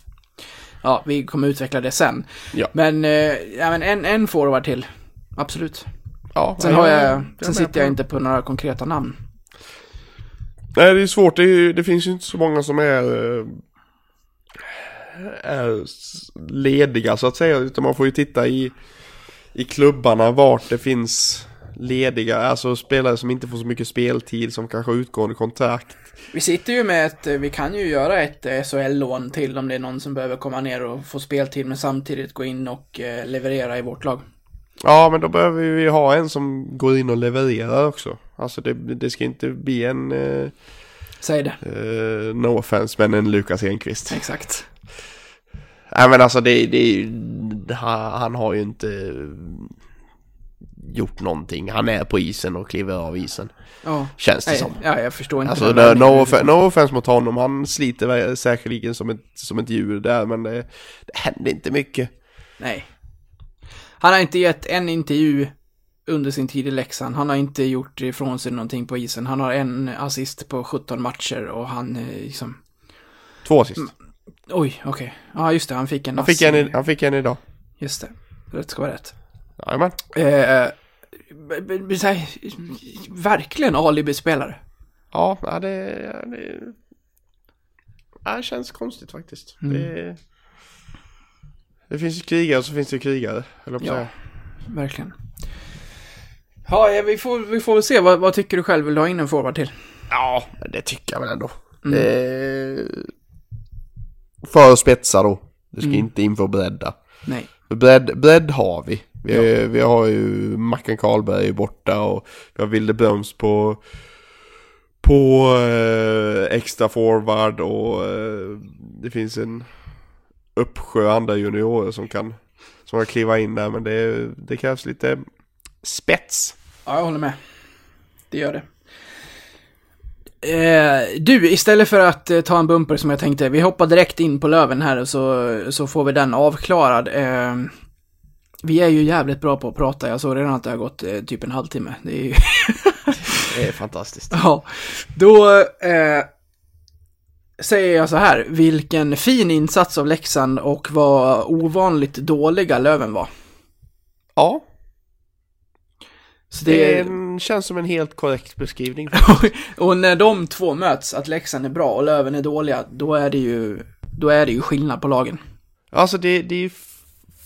Speaker 1: ja, vi kommer utveckla det sen.
Speaker 2: Ja.
Speaker 1: Men, eh, ja, men en, en forward till, absolut.
Speaker 2: Ja.
Speaker 1: Sen, har
Speaker 2: jag-
Speaker 1: jag, sen sitter jag inte på några konkreta namn.
Speaker 2: Nej, det är svårt. Det, är, det finns ju inte så många som är, eh, lediga så att säga. Utan man får ju titta i, i klubbarna vart det finns lediga, alltså spelare som inte får så mycket speltid, som kanske har utgående kontrakt.
Speaker 1: Vi sitter ju med ett, vi kan ju göra ett SHL-lån till om det är någon som behöver komma ner och få speltid men samtidigt gå in och eh, leverera i vårt lag.
Speaker 2: Ja, men då behöver vi ha en som går in och levererar också. Alltså det, det ska inte bli en, eh,
Speaker 1: Säg det.
Speaker 2: eh, no offense, men en Lukas Enqvist.
Speaker 1: Exakt.
Speaker 2: Nej men alltså det, det han, har ju inte gjort någonting. Han är på isen och kliver av isen.
Speaker 1: Ja.
Speaker 2: Känns det
Speaker 1: Nej,
Speaker 2: som.
Speaker 1: ja, jag förstår inte.
Speaker 2: Alltså
Speaker 1: den
Speaker 2: no, off- no offense mot honom, han sliter säkerligen som ett, som ett djur där men det, det händer inte mycket.
Speaker 1: Nej. Han har inte gett en intervju under sin tid i Leksand. Han har inte gjort ifrån sig någonting på isen. Han har en assist på 17 matcher och han eh, liksom...
Speaker 2: Två assist.
Speaker 1: Oj, okej. Ja, just det. Han fick en
Speaker 2: Han fick, en,
Speaker 1: i-
Speaker 2: han fick en idag.
Speaker 1: Just det. Rätt ska vara rätt.
Speaker 2: Jajamän.
Speaker 1: Eh, här, verkligen alibi-spelare.
Speaker 2: Ja, det, ja, det, det känns konstigt faktiskt.
Speaker 1: Mm.
Speaker 2: Det, det finns ju krigare så finns det krigare, jag på
Speaker 1: Ja.
Speaker 2: säga.
Speaker 1: Verkligen. Ja, vi får, vi får väl se. Vad, vad tycker du själv? Vill du ha in en forward till?
Speaker 2: Ja, det tycker jag väl ändå.
Speaker 1: Mm.
Speaker 2: Eh, för spetsa då. Det ska
Speaker 1: Mm.
Speaker 2: inte in för bredda.
Speaker 1: Nej.
Speaker 2: Bredd, bredd har vi. Vi, vi har ju Mackan Karlberg borta och vi har Wilde Bröms på på eh, extra forward och eh, det finns en uppsjö andra juniorer som kan som kan kliva in där men det, det krävs lite spets.
Speaker 1: Ja, jag håller med. Det gör det. Eh, du, istället för att eh, ta en bumper som jag tänkte, vi hoppar direkt in på Löven här och så, så får vi den avklarad. Eh, vi är ju jävligt bra på att prata, jag såg redan att det har gått eh, typ en halvtimme. Det är ju...
Speaker 2: Det är fantastiskt.
Speaker 1: Ja, då eh, säger jag så här. Vilken fin insats av Leksand och vad ovanligt dåliga Löven var.
Speaker 2: Ja,
Speaker 1: Så
Speaker 2: det
Speaker 1: det,
Speaker 2: känns som en helt korrekt beskrivning.
Speaker 1: och när de två möts, att Leksand är bra och Löven är dåliga, då är det ju, då är det ju skillnad på lagen.
Speaker 2: Alltså det, det är ju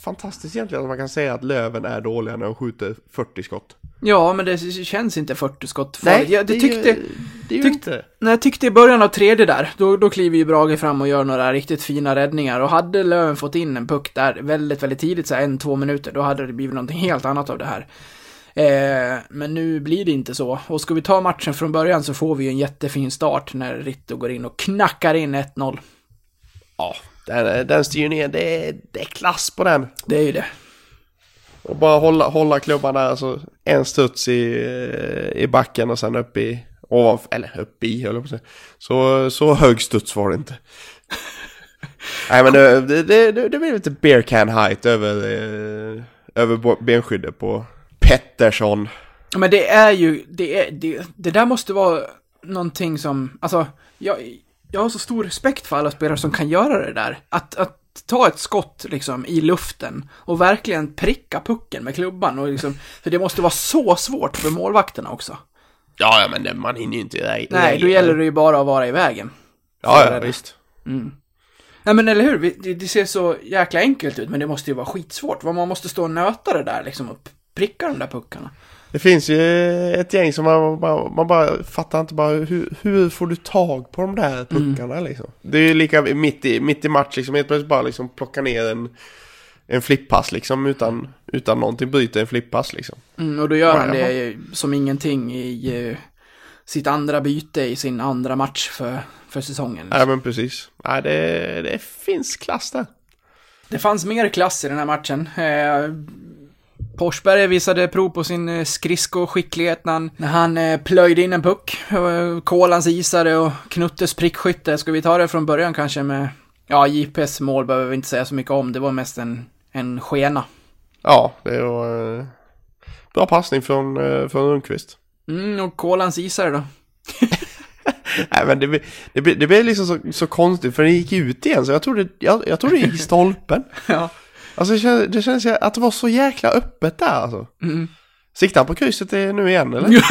Speaker 2: fantastiskt egentligen att man kan säga att Löven är dåliga när de skjuter 40 skott.
Speaker 1: Ja, men det känns inte 40 skott farligt. jag, det
Speaker 2: är
Speaker 1: tyckte,
Speaker 2: ju, det är ju
Speaker 1: tyck-
Speaker 2: inte.
Speaker 1: när jag tyckte i början av tredje där, då, då kliver ju Brage fram och gör några riktigt fina räddningar. Och hade Löven fått in en puck där väldigt, väldigt tidigt, så här en, två minuter, då hade det blivit någonting helt annat av det här. Eh, men nu blir det inte så. Och ska vi ta matchen från början så får vi ju en jättefin start när Ritto går in och knackar in 1-0.
Speaker 2: Ja, den, den styrningen, det är, det är klass på den.
Speaker 1: Det är ju det.
Speaker 2: Och bara hålla, hålla klubban där, alltså en studs i, i backen och sen upp i, ovanför, eller upp i, höll jag på att säga. Så, så hög studs var det inte. Nej men det, det, det, det, blev lite bear can height över, eh, över benskyddet på Pettersson.
Speaker 1: Men det är ju, det, är, det, det där måste vara någonting som, alltså, jag, jag har så stor respekt för alla spelare som kan göra det där. Att, att ta ett skott liksom i luften och verkligen pricka pucken med klubban och liksom, för det måste vara så svårt för målvakterna också.
Speaker 2: Ja, ja men det, man hinner ju inte i
Speaker 1: Nej, då gäller det ju bara att vara i vägen.
Speaker 2: Ja, ja
Speaker 1: det.
Speaker 2: visst.
Speaker 1: Nej men eller hur, det, det ser så jäkla enkelt ut men det måste ju vara skitsvårt. Man måste stå och nöta det där liksom och pricka de där puckarna.
Speaker 2: Det finns ju ett gäng som man, man, man bara fattar inte bara hur, hur får du tag på de där puckarna liksom. Det är ju lika mitt i, mitt i match liksom, helt plötsligt bara liksom plocka ner en, en flippass liksom utan, utan någonting, bryta en flippass liksom.
Speaker 1: Mm, och då gör
Speaker 2: Ja,
Speaker 1: han det som ingenting i eh, sitt andra byte i sin andra match för, för säsongen.
Speaker 2: Nej men precis. Nej det, det finns klass där.
Speaker 1: Det fanns mer klass i den här matchen. Forsberg visade prov på sin eh, skridskoskicklighet när han, när han eh, plöjde in en puck. Eh, Kolans isare och Knuttes prickskytte. Ska vi ta det från början kanske med... Ja, JP's mål behöver vi inte säga så mycket om. Det var mest en, en skena.
Speaker 2: Ja, det var bra passning från, från Rundqvist.
Speaker 1: Mm, och Kolans isare då?
Speaker 2: Nej men det, blir- det, blir- det blev liksom så, så konstigt för den gick ut igen så jag trodde, jag, jag trodde det gick i stolpen.
Speaker 1: Ja.
Speaker 2: Alltså det kändes, det kändes att det var så jäkla öppet där alltså.
Speaker 1: Mm.
Speaker 2: Siktar han på krysset nu igen eller?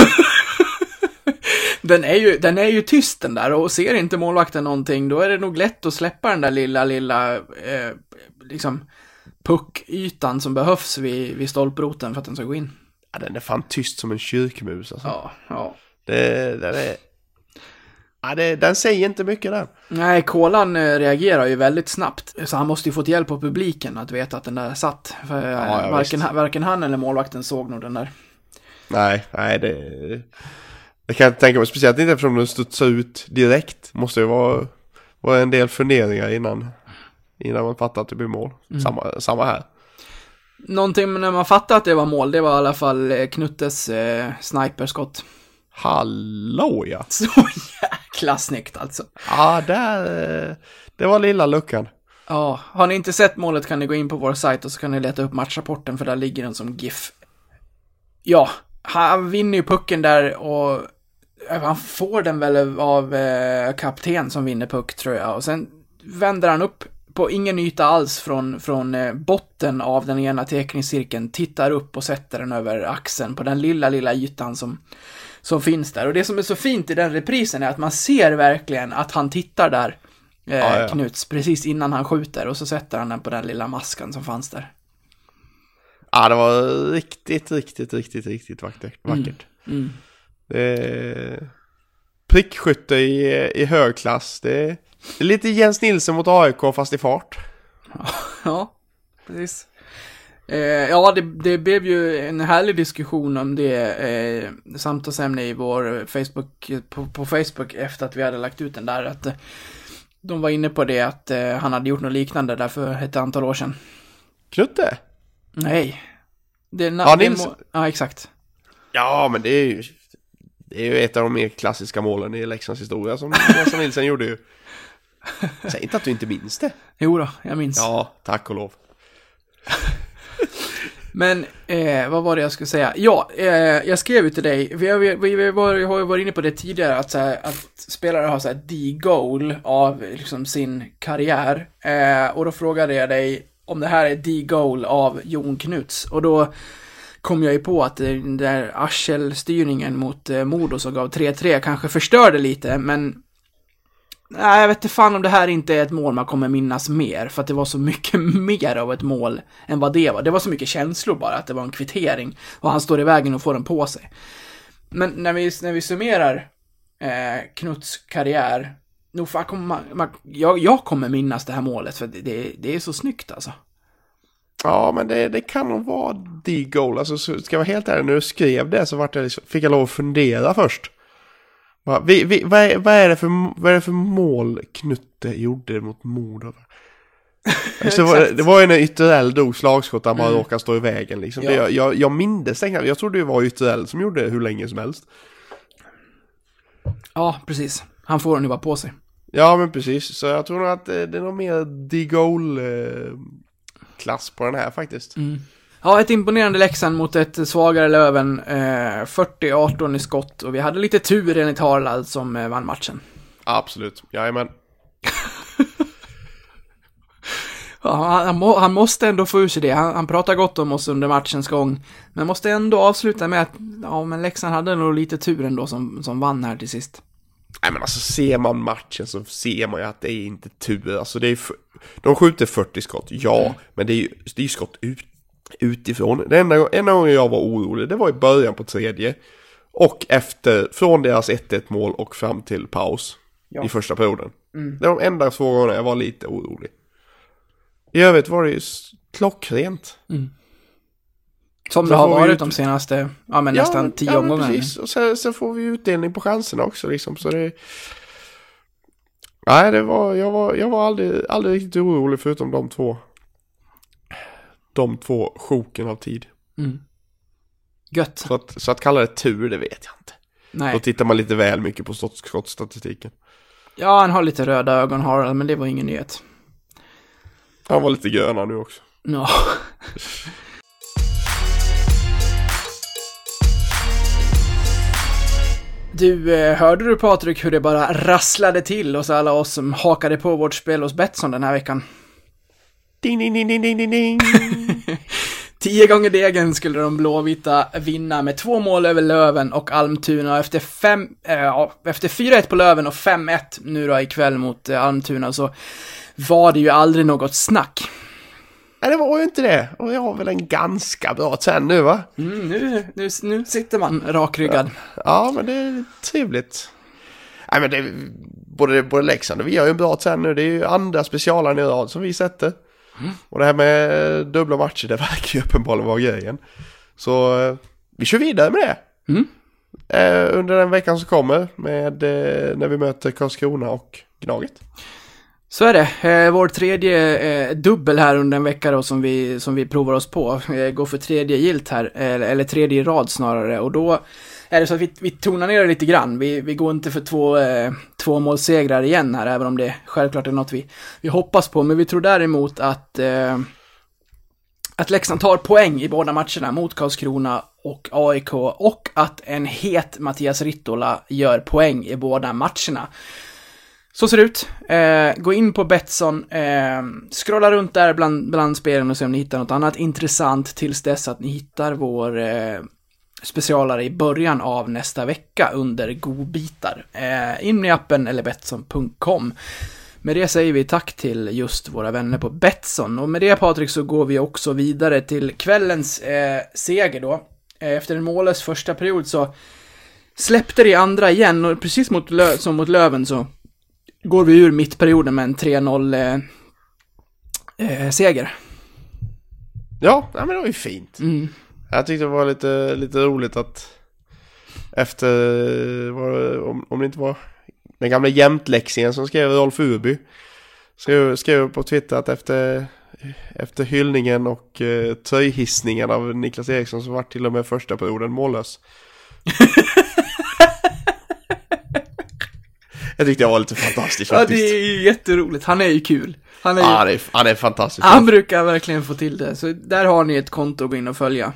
Speaker 1: Den är, ju, den är ju tyst den där och ser inte målvakten någonting, då är det nog lätt att släppa den där lilla, lilla, eh, liksom, puckytan som behövs vid, vid stolproten för att den ska gå in.
Speaker 2: Ja, den är fan tyst som en kyrkmus alltså.
Speaker 1: Ja, ja.
Speaker 2: Det, den är... Ja, det, den säger inte mycket där.
Speaker 1: Nej, Kolan eh, reagerar ju väldigt snabbt, så han måste ju fått hjälp av publiken att veta att den där satt. För eh,
Speaker 2: Ja, ja,
Speaker 1: varken, varken han eller målvakten såg nog den där.
Speaker 2: Nej, nej det... Det kan jag inte tänka mig, speciellt inte eftersom den studsar ut direkt. Måste ju vara, vara en del funderingar innan, innan man fattar att det blir mål. Samma, samma här.
Speaker 1: Någonting när man fattade att det var mål, det var i alla fall eh, Knuttes eh, sniperskott.
Speaker 2: Hallå ja!
Speaker 1: Så jäkla snyggt alltså.
Speaker 2: Ja, där... Det var lilla luckan.
Speaker 1: Ja, har ni inte sett målet kan ni gå in på vår sajt och så kan ni leta upp matchrapporten för där ligger den som GIF. Ja, han vinner ju pucken där och eh, han får den väl av eh, kapten som vinner puck tror jag och sen vänder han upp på ingen yta alls från, från eh, botten av den ena teckningscirkeln, tittar upp och sätter den över axeln på den lilla, lilla ytan som, som finns där. Och det som är så fint i den reprisen är att man ser verkligen att han tittar där, eh,
Speaker 2: Ja, ja.
Speaker 1: Knuts, precis innan han skjuter och så sätter han den på den lilla maskan som fanns där.
Speaker 2: Ja, det var riktigt, riktigt, riktigt, riktigt vackert. vackert.
Speaker 1: Mm.
Speaker 2: Det är prickskytte i, i hög klass. Det det är lite Jens Nilsson mot AIK fast i fart.
Speaker 1: Ja, precis. Eh, ja, det, det blev ju en härlig diskussion om det eh, samtalsämne i vår Facebook, på, på Facebook efter att vi hade lagt ut den där. Att eh, de var inne på det att eh, han hade gjort något liknande där för ett antal år sedan.
Speaker 2: Knutte?
Speaker 1: Nej. Det, är
Speaker 2: Ja, Nils-
Speaker 1: må- Ja, exakt.
Speaker 2: Ja, men det är ju... Det är ju ett av de mer klassiska målen i Leksands historia som Nilsson gjorde ju. Säg inte att du inte minns det.
Speaker 1: Jo då, jag minns.
Speaker 2: Ja, tack och lov.
Speaker 1: Men, eh, vad var det jag skulle säga? Ja, eh, jag skrev ju till dig, vi har, vi, vi var, jag har ju varit inne på det tidigare, att, så här, att spelare har så här D-goal av liksom, sin karriär. Eh, och då frågade jag dig om det här är D-goal av Jon Knuts. Och då kom jag ju på att den där arselstyrningen mot eh, Modo som gav 3-3 kanske förstörde lite, men Nej, jag vet inte fan om det här inte är ett mål man kommer minnas mer, för att det var så mycket mer av ett mål än vad det var. Det var så mycket känslor bara, att det var en kvittering, och han står i vägen och får den på sig. Men när vi, när vi summerar eh, Knuts karriär, nog fan kommer man, man, jag, jag kommer minnas det här målet, för det, det, det är så snyggt alltså.
Speaker 2: Ja, men det, det kan nog vara the goal. Alltså, ska jag vara helt ärlig, när du skrev det så vart jag, liksom- fick jag lov att fundera först. Va, vi, vi, vad, är, vad, är det för, vad är det för mål Knutte gjorde mot Modo? Alltså, det, var,
Speaker 1: Exakt.
Speaker 2: det var ju när Ytterell drog slagskott där man
Speaker 1: Mm.
Speaker 2: råkade stå i vägen. Liksom.
Speaker 1: Ja.
Speaker 2: Det, jag, jag, jag mindes det. Jag trodde det var Ytterell som gjorde det hur länge som helst.
Speaker 1: Ja, precis. Han får den ju bara på sig.
Speaker 2: Ja, men precis. Så jag tror nog att eh, det är nog mer goal eh, klass på den här faktiskt.
Speaker 1: Mm. Ja, ett imponerande Leksand mot ett svagare Löven. Eh, 40-18 i skott och vi hade lite tur enligt Harald som eh, vann matchen.
Speaker 2: Absolut, jajamän.
Speaker 1: Ja, han, han, må, han måste ändå få ur sig det. Han, han pratar gott om oss under matchens gång. Men måste ändå avsluta med att, ja men Leksand hade nog lite tur ändå som, som vann här till sist.
Speaker 2: Nej men alltså ser man matchen så ser man ju att det är inte tur. Alltså det är de skjuter 40 skott, ja. Men det är ju det är skott ut, utifrån. Det enda, enda gången jag var orolig, det var i början på tredje. Och efter, från deras 1-1 mål och fram till paus.
Speaker 1: Ja.
Speaker 2: I första perioden. Det var de enda två gångerna jag var lite orolig. I övrigt var det ju klockrent.
Speaker 1: Som
Speaker 2: Så
Speaker 1: det har varit
Speaker 2: ut-
Speaker 1: de senaste, ja men nästan tio
Speaker 2: ja, men
Speaker 1: omgångar.
Speaker 2: precis. Och sen, sen får vi utdelning på chanserna också liksom. Så det... Nej, det var, jag var, jag var aldrig, aldrig riktigt orolig förutom de två. De två sjoken av tid.
Speaker 1: Mm. Gött.
Speaker 2: Så att, så att kalla det tur, det vet jag inte. Då
Speaker 1: Nej.
Speaker 2: tittar man lite väl mycket på skott- skottstatistiken.
Speaker 1: Ja, han har lite röda ögon Harald, men det var ingen nyhet.
Speaker 2: Han var lite gröna nu också.
Speaker 1: Ja. Du, eh, hörde du Patrik hur det bara rasslade till hos alla oss som hakade på vårt spel hos Betsson den här veckan?
Speaker 2: Ding, ding, ding, ding, ding, ding, ding.
Speaker 1: Tio gånger degen skulle de blåvita vinna med två mål över Löven och Almtuna efter fem, ja, efter 4-1 på Löven och 5-1 nu då ikväll mot eh, Almtuna så var det ju aldrig något snack.
Speaker 2: Nej, det var ju inte det. Och jag har väl en ganska bra trend nu va?
Speaker 1: Mm, nu, nu, nu sitter man rakryggad.
Speaker 2: Ja, men det är trevligt. Nej, men det både, både Leksand och vi har ju en bra trend nu. Det är ju andra specialaren i rad som vi sätter. Och det här med dubbla matcher, det verkar ju uppenbarligen vara grejen. Så eh, vi kör vidare med det.
Speaker 1: Mm.
Speaker 2: Eh, under den veckan som kommer med eh, när vi möter Karlskrona och Gnaget.
Speaker 1: Så är det. Eh, vår tredje dubbel här under en vecka då som vi, som vi provar oss på. Går för tredje gilt här, eller, eller tredje rad snarare. Och då är det så att vi, vi tonar ner det lite grann. Vi, vi går inte för två, eh, två målsegrar igen här, även om det självklart är något vi, vi hoppas på. Men vi tror däremot att, eh, att Leksand tar poäng i båda matcherna mot Karlskrona och AIK. Och att en het Mattias Rittola gör poäng i båda matcherna. Så ser det ut. Eh, gå in på Betsson, eh, scrolla runt där bland, bland spelen och se om ni hittar något annat intressant tills dess att ni hittar vår eh, specialare i början av nästa vecka under godbitar. Eh, in i appen eller Betsson.com. Med det säger vi tack till just våra vänner på Betsson. Och med det Patrik så går vi också vidare till kvällens eh, seger då. Eh, efter en mållös första period så släppte det i andra igen och precis mot Lö- som mot Löven så går vi ur mittperioden med en 3-0 eh, eh, seger.
Speaker 2: Ja, men det var ju fint.
Speaker 1: Mm.
Speaker 2: Jag tyckte det var lite, lite roligt att efter, det- om, om det inte var den gamla jämtläxingen som skrev Rolf Urby. Skrev, skrev på Twitter att efter, efter hyllningen och eh, tröjhissningen av Niklas Eriksson så var till och med första perioden mållös. Jag tyckte jag var lite fantastisk
Speaker 1: Ja,
Speaker 2: faktiskt.
Speaker 1: det är ju jätteroligt. Han är ju kul. Han är ju...
Speaker 2: Ja, han är, han är fantastisk.
Speaker 1: Han brukar verkligen få till det. Så där har ni ett konto att gå in och följa.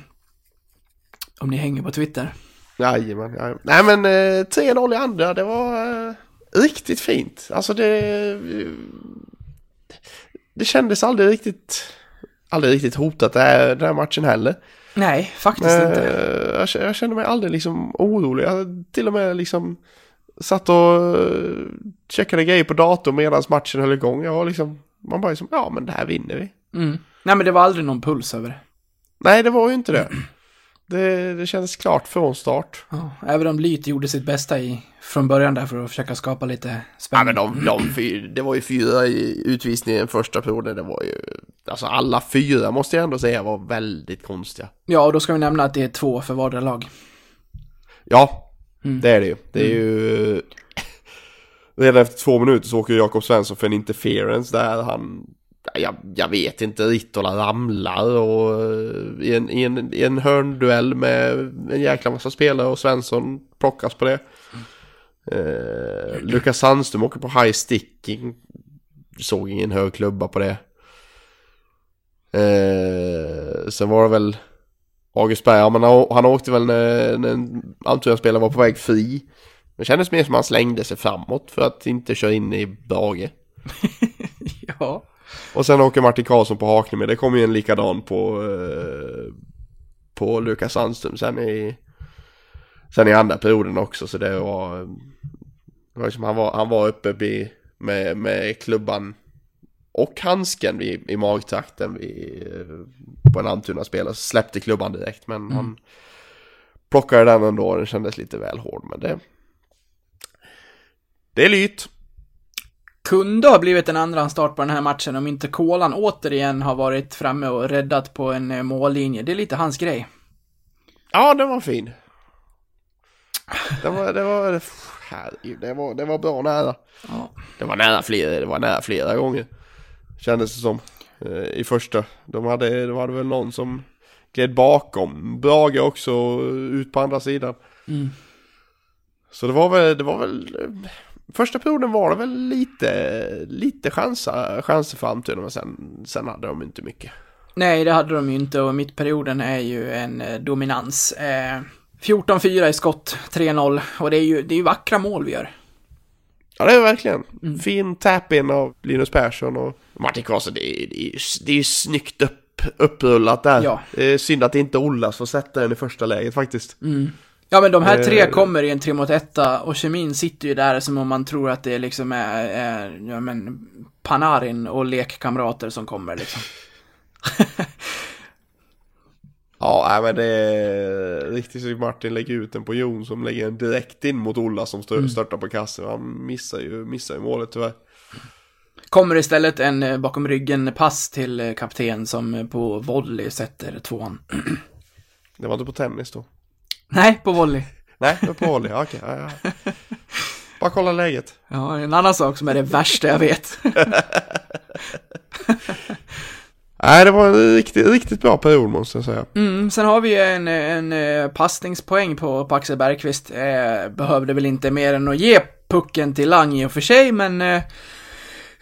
Speaker 1: Om ni hänger på Twitter.
Speaker 2: Jajamän, jajamän. Nej men eh, 3-0 i andra, det var eh, riktigt fint. Alltså det... Det kändes aldrig riktigt... Aldrig riktigt hotat det här, den här matchen heller.
Speaker 1: Nej, faktiskt
Speaker 2: Eh,
Speaker 1: inte.
Speaker 2: jag, kände- jag kände mig aldrig liksom orolig. Jag till och med liksom satt och eh, checkade grejer på datorn medan matchen höll igång. Jag var liksom... Man bara liksom, ja men det här vinner vi.
Speaker 1: Mm. Nej, men det var aldrig någon puls över det.
Speaker 2: Nej, det var ju inte det. Det, det kändes klart från start.
Speaker 1: Ja, även om Lyt gjorde sitt bästa i, från början där för att försöka skapa lite
Speaker 2: Ja
Speaker 1: spänning.
Speaker 2: men de, de fyra, det var ju fyra i utvisningen första perioden, det var ju, alltså alla fyra måste jag ändå säga var väldigt konstiga.
Speaker 1: Ja, och då ska vi nämna att det är två för vardera lag.
Speaker 2: Ja,
Speaker 1: Mm.
Speaker 2: det är det ju. Det är ju, redan efter två minuter så åker Jakob Svensson för en interference där han, jag, jag vet inte, Rittola ramlar och eh, i en, i, en, i en hörnduell med en jäkla massa spelare och Svensson plockas på det. Eh, Lukas Sandström åker på high sticking. Såg ingen hög klubba på det. Eh, Sen var det väl August Berg, ja, men han, han åkte väl när, när en Almtuna-spelare var på väg fri. Det kändes mer som att han slängde sig framåt för att inte köra in i Brage.
Speaker 1: Ja.
Speaker 2: Och sen åker Martin Karlsson på hakning med. Det kom ju en likadan på, eh, på Lukas Sandström sen i, sen i andra perioden också. Så det var, var liksom, han, var, han var uppe vid, med, med klubban och handsken vid, i magtrakten vid, eh, på en Almtuna-spelare. Släppte klubban direkt men han plockade den ändå. Den kändes lite väl hård men det, det är lyt.
Speaker 1: Kunde ha blivit en andra start på den här matchen om inte Kolan återigen har varit framme och räddat på en eh, mållinje. Det är lite hans grej.
Speaker 2: Ja, den var fin. Det var, det var, det var, det var bra nära.
Speaker 1: Ja.
Speaker 2: Det var nära flera, det var nära flera gånger. Kändes det som. eh, I första. De hade, de hade väl någon som gled bakom. Brage också ut på andra sidan.
Speaker 1: Mm.
Speaker 2: Så det var väl, det var väl, eh, första perioden var det väl lite, lite chanser, chanser för Almtuna men sen, sen hade de inte mycket.
Speaker 1: Nej, det hade de ju inte och mittperioden är ju en eh, dominans. Eh, 14-4 i skott, 3-0 och det är ju, det är ju vackra mål vi gör.
Speaker 2: Ja det är verkligen. Fin tap-in av Linus Persson och Martin Karlsson. Det är, det är, det är ju snyggt upp, upprullat där.
Speaker 1: Ja.
Speaker 2: Är synd att inte Ollas får sätta den i första läget faktiskt.
Speaker 1: Ja men de här tre
Speaker 2: Eh.
Speaker 1: kommer i en 3 mot 1 och kemin sitter ju där som om man tror att det liksom är, är ja men, Panarin och lekkamrater som kommer liksom.
Speaker 2: Ja, men det är riktigt så Martin lägger ut den på Jon som lägger den direkt in mot Ola som stör, störtar på kassen. Han missar ju, missar ju målet tyvärr.
Speaker 1: Kommer istället en eh, bakom ryggen pass till eh, kapten som på volley sätter tvåan.
Speaker 2: Det var inte på tennis då.
Speaker 1: Nej, på volley.
Speaker 2: Nej, det var på volley. Ja, Okej, ja, ja. Bara kolla läget.
Speaker 1: Ja, en annan sak som är det värsta jag vet.
Speaker 2: Nej, det var en riktigt, riktigt bra period måste jag säga.
Speaker 1: Mm, sen har vi en, en, eh, passningspoäng på, på Axel Bergqvist. Eh, behövde väl inte mer än att ge pucken till Lang i och för sig, men eh,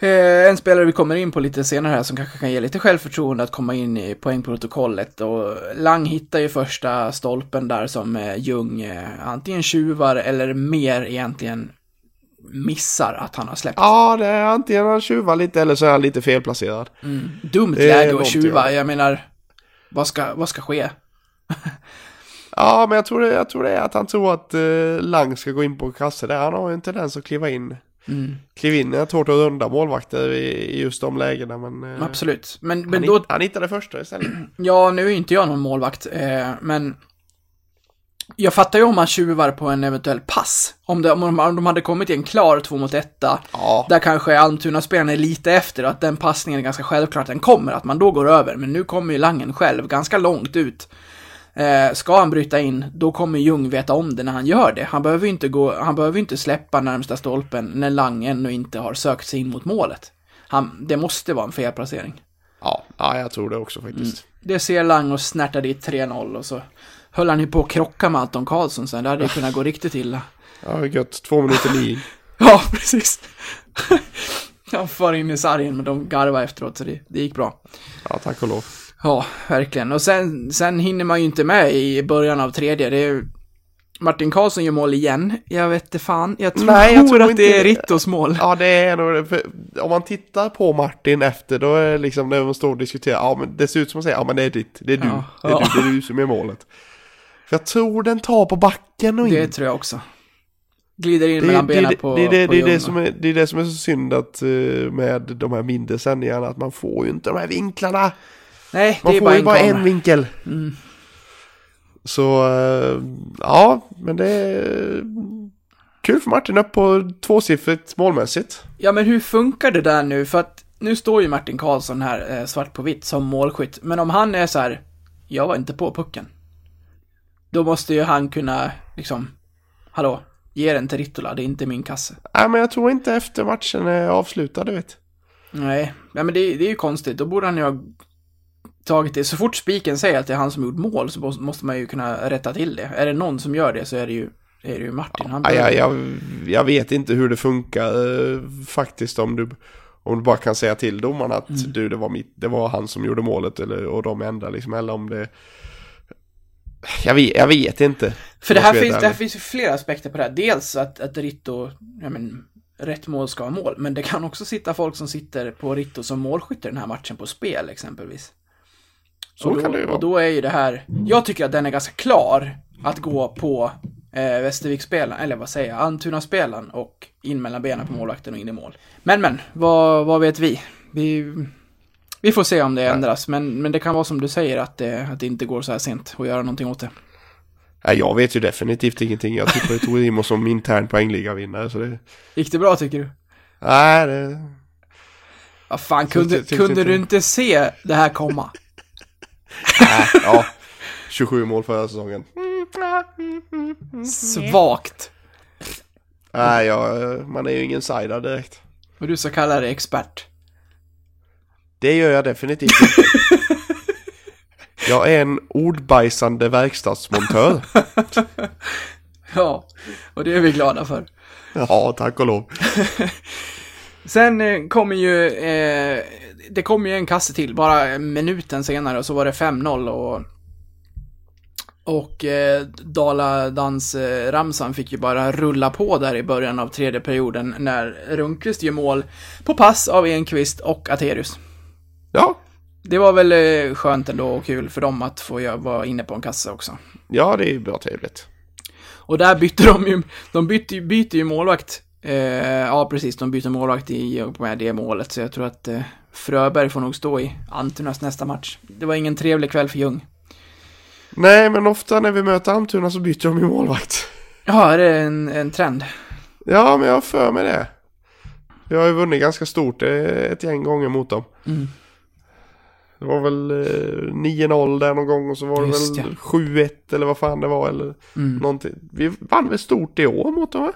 Speaker 1: en spelare vi kommer in på lite senare här som kanske kan ge lite självförtroende att komma in i poängprotokollet. Och Lang hittar ju första stolpen där som eh, Ljung eh, antingen tjuvar eller mer egentligen missar att han har släppt.
Speaker 2: Ja, det är antingen han tjuvar lite eller så är han lite felplacerad.
Speaker 1: Dumt
Speaker 2: det är
Speaker 1: läge att tjuva,
Speaker 2: ja.
Speaker 1: jag menar, vad ska, vad ska ske?
Speaker 2: Ja, men jag tror det, jag tror det är att han tror att eh, Lang ska gå in på kasse där. Han har ju en tendens att kliva in.
Speaker 1: Mm.
Speaker 2: In är svårt att runda målvakter i, i just de lägena, men... Eh,
Speaker 1: Absolut. Men, men
Speaker 2: han,
Speaker 1: då,
Speaker 2: han hittade första istället.
Speaker 1: Ja, nu är inte jag någon målvakt, eh, men jag fattar ju om man tjuvar på en eventuell pass. Om, det, om, de, om de hade kommit i en klar två mot etta,
Speaker 2: Ja.
Speaker 1: där kanske Almtuna-spelaren är lite efter och att den passningen är ganska självklart att den kommer, att man då går över. Men nu kommer ju Langen själv ganska långt ut. Eh, ska han bryta in, då kommer Ljung veta om det när han gör det. Han behöver inte, gå, han behöver inte släppa närmsta stolpen när Lang ännu inte har sökt sig in mot målet. Han, det måste vara en felplacering.
Speaker 2: Ja, ja, jag tror det också faktiskt.
Speaker 1: Det ser Lang och snärtar dit 3-0 och så höll han ju på att krocka med Anton Karlsson sen. Det hade ju kunnat gå riktigt illa.
Speaker 2: Ja, gött. Två minuter nio.
Speaker 1: Ja, precis. Han far in i sargen, men de garvade efteråt, så det, det gick bra.
Speaker 2: Ja, tack och lov.
Speaker 1: Ja, verkligen. Och sen, sen hinner man ju inte med i början av tredje. Det är ju... Martin Karlsson gör mål igen. Jag vet inte fan. Jag tror,
Speaker 2: Nej, jag tror
Speaker 1: att
Speaker 2: inte-
Speaker 1: det är Rittos mål.
Speaker 2: Ja, det är nog det. För Om man tittar på Martin efter, då är det liksom när de står och diskuterar, ja men det ser ut som att säga, ja men det är ditt, det är du,
Speaker 1: Ja.
Speaker 2: det, är
Speaker 1: Ja.
Speaker 2: du det är du som är målet. För jag tror den tar på backen och in.
Speaker 1: Det tror jag också. Glider in
Speaker 2: Det,
Speaker 1: mellan
Speaker 2: det,
Speaker 1: benen
Speaker 2: det,
Speaker 1: på
Speaker 2: det, det,
Speaker 1: på
Speaker 2: det, som är, det är det som är så synd att, eh, med de här mindre sändningarna, att man får ju inte de här vinklarna.
Speaker 1: Nej,
Speaker 2: Man
Speaker 1: det är
Speaker 2: får
Speaker 1: bara
Speaker 2: ju
Speaker 1: en
Speaker 2: bara
Speaker 1: kamera.
Speaker 2: en vinkel.
Speaker 1: Mm.
Speaker 2: Så, eh, ja, men det är kul för Martin upp på tvåsiffrigt målmässigt.
Speaker 1: Ja, men hur funkar det där nu? För att nu står ju Martin Karlsson här eh, svart på vitt som målskytt. Men om han är så här, jag var inte på pucken. Då måste ju han kunna, liksom, hallå, ge den till Rittola, det är inte min kasse.
Speaker 2: Nej, men jag tror inte efter matchen är avslutad, du vet.
Speaker 1: Nej, ja, men det, det är ju konstigt. Då borde han ju ha tagit det. Så fort spiken säger att det är han som gjort mål så måste- man ju kunna rätta till det. Är det någon som gör det så är det ju, är det ju Martin. Han
Speaker 2: Ja, jag, jag, jag vet inte hur det funkar eh, faktiskt om du, om du bara kan säga till domarna att du, det var, mitt, det var han som gjorde målet eller, och de ändrar liksom, eller om det... Jag vet, jag vet inte.
Speaker 1: För det här, finns, det här finns ju flera aspekter på det här. Dels att, att Ritto, ja men, rätt mål ska vara mål. Men det kan också sitta folk som sitter på Ritto som målskytt i den här matchen på spel exempelvis.
Speaker 2: Så
Speaker 1: och då,
Speaker 2: kan det ju vara.
Speaker 1: Och då är ju det här, jag tycker att den är ganska klar att gå på eh, Västervik-spelaren, eller vad säger jag, Almtuna-spelaren och in mellan benen på målvakten och in i mål. Men men, vad, vad vet vi? Vi, vi får se om det ändras, men, men det kan vara som du säger att det, att det inte går så här sent att göra någonting åt det.
Speaker 2: Nej, jag vet ju definitivt ingenting. Jag tippar ju Torimo som intern poängligavinnare så det...
Speaker 1: Gick det bra tycker du?
Speaker 2: Nej, det...
Speaker 1: Vad fan, kunde, kunde du inte se det här komma?
Speaker 2: Ja. 27 mål förra säsongen.
Speaker 1: Svagt.
Speaker 2: Nej, jag, man är ju ingen insider direkt.
Speaker 1: Och du så kallar dig expert.
Speaker 2: Det gör jag definitivt inte. Jag är en ordbajsande verkstadsmontör.
Speaker 1: Ja, och det är vi glada för.
Speaker 2: Ja, tack och lov.
Speaker 1: Sen eh, kommer ju, eh, det kommer ju en kasse till, bara minuten senare, och så var det 5-0 och och eh, Dala-dans-ramsan fick ju bara rulla på där i början av tredje perioden när Rundqvist gör mål på pass av Enqvist och Aterius.
Speaker 2: Ja,
Speaker 1: Det var väl eh, skönt ändå och kul för dem att få vara inne på en kasse också.
Speaker 2: ja det är bra trevligt.
Speaker 1: Och där bytte de ju, de bytte, ju- byter ju målvakt. Eh, ja, precis, de byter målvakt i och med det målet, så jag tror att eh, Fröberg får nog stå i Antunas nästa match. Det var ingen trevlig kväll för Ljung.
Speaker 2: Nej, men ofta när vi möter Almtuna så byter de ju målvakt.
Speaker 1: Ja, är det en, en trend?
Speaker 2: Ja, men jag har för mig det. Vi har ju vunnit ganska stort eh, ett gäng gånger mot dem.
Speaker 1: Mm.
Speaker 2: Det var väl eh, 9-0 där någon gång och så var det
Speaker 1: Just
Speaker 2: väl 7-1 eller vad fan det var eller
Speaker 1: Mm.
Speaker 2: någonting. Vi vann väl stort i år mot dem va?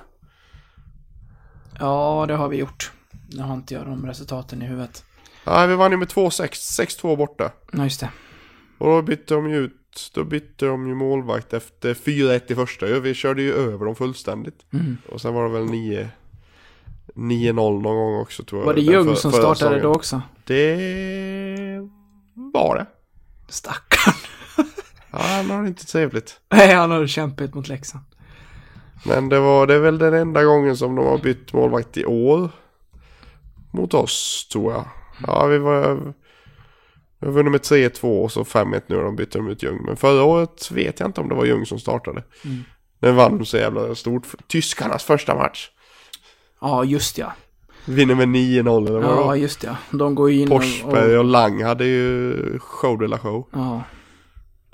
Speaker 1: Ja, det har vi gjort. Nu har inte jag de resultaten i huvudet.
Speaker 2: Ja, vi vann ju med 2-6, 6-2 borta.
Speaker 1: Ja, just det.
Speaker 2: Och då bytte de ju ut, då bytte de ju målvakt efter 4-1 i första. Vi körde ju över dem fullständigt.
Speaker 1: Mm.
Speaker 2: Och sen var det väl 9 9-0 någon gång också tror jag.
Speaker 1: Var det Ljung
Speaker 2: för-
Speaker 1: som startade
Speaker 2: säsongen.
Speaker 1: då också?
Speaker 2: Det var det.
Speaker 1: Stackarn.
Speaker 2: Ja, han har det inte trevligt.
Speaker 1: Nej, han har kämpat mot Leksand.
Speaker 2: Men det var det är väl den enda gången som de har bytt målvakt i år. Mot oss tror jag. Ja, vi var... Vi har vunnit med 3-2 och så 5-1 nu och de bytte de ut Ljung. Men förra året vet jag inte om det var Ljung som startade.
Speaker 1: Mm.
Speaker 2: Den vann så jävla stort. Tyskarnas första match.
Speaker 1: Ja, just ja.
Speaker 2: Vinner med 9-0 eller vad
Speaker 1: Ja, just ja. De går ju in och...
Speaker 2: Forsberg och Lang hade ju show de la show.
Speaker 1: Ja.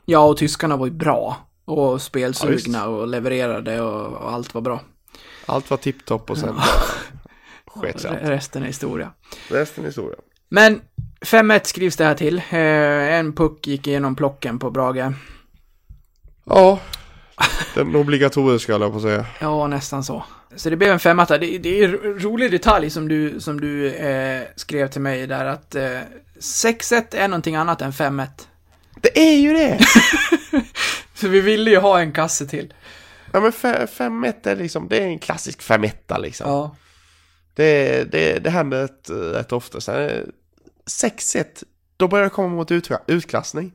Speaker 1: Ja, och tyskarna var ju bra. Och
Speaker 2: Ja,
Speaker 1: spelsugna och levererade och, och allt var bra.
Speaker 2: Allt var tipptopp och sen sket sig.
Speaker 1: Resten är historia.
Speaker 2: Resten är historia.
Speaker 1: Men 5-1 skrivs det här till. Eh, en puck gick igenom plocken på Brage.
Speaker 2: Ja, den obligatoriska höll jag på att säga.
Speaker 1: Ja, nästan så. Så det blev en femmatta. Det, det är en rolig detalj som du, som du eh, skrev till mig där att eh, 6-1 är någonting annat än 5-1.
Speaker 2: Det är ju det!
Speaker 1: Så vi ville ju ha en kasse till.
Speaker 2: Ja men 5-1 är liksom, det är en klassisk 5-1 liksom.
Speaker 1: Ja.
Speaker 2: Det, det, det händer rätt, rätt ofta. Sen, eh, 6-1, då börjar det komma mot ut, utklassning.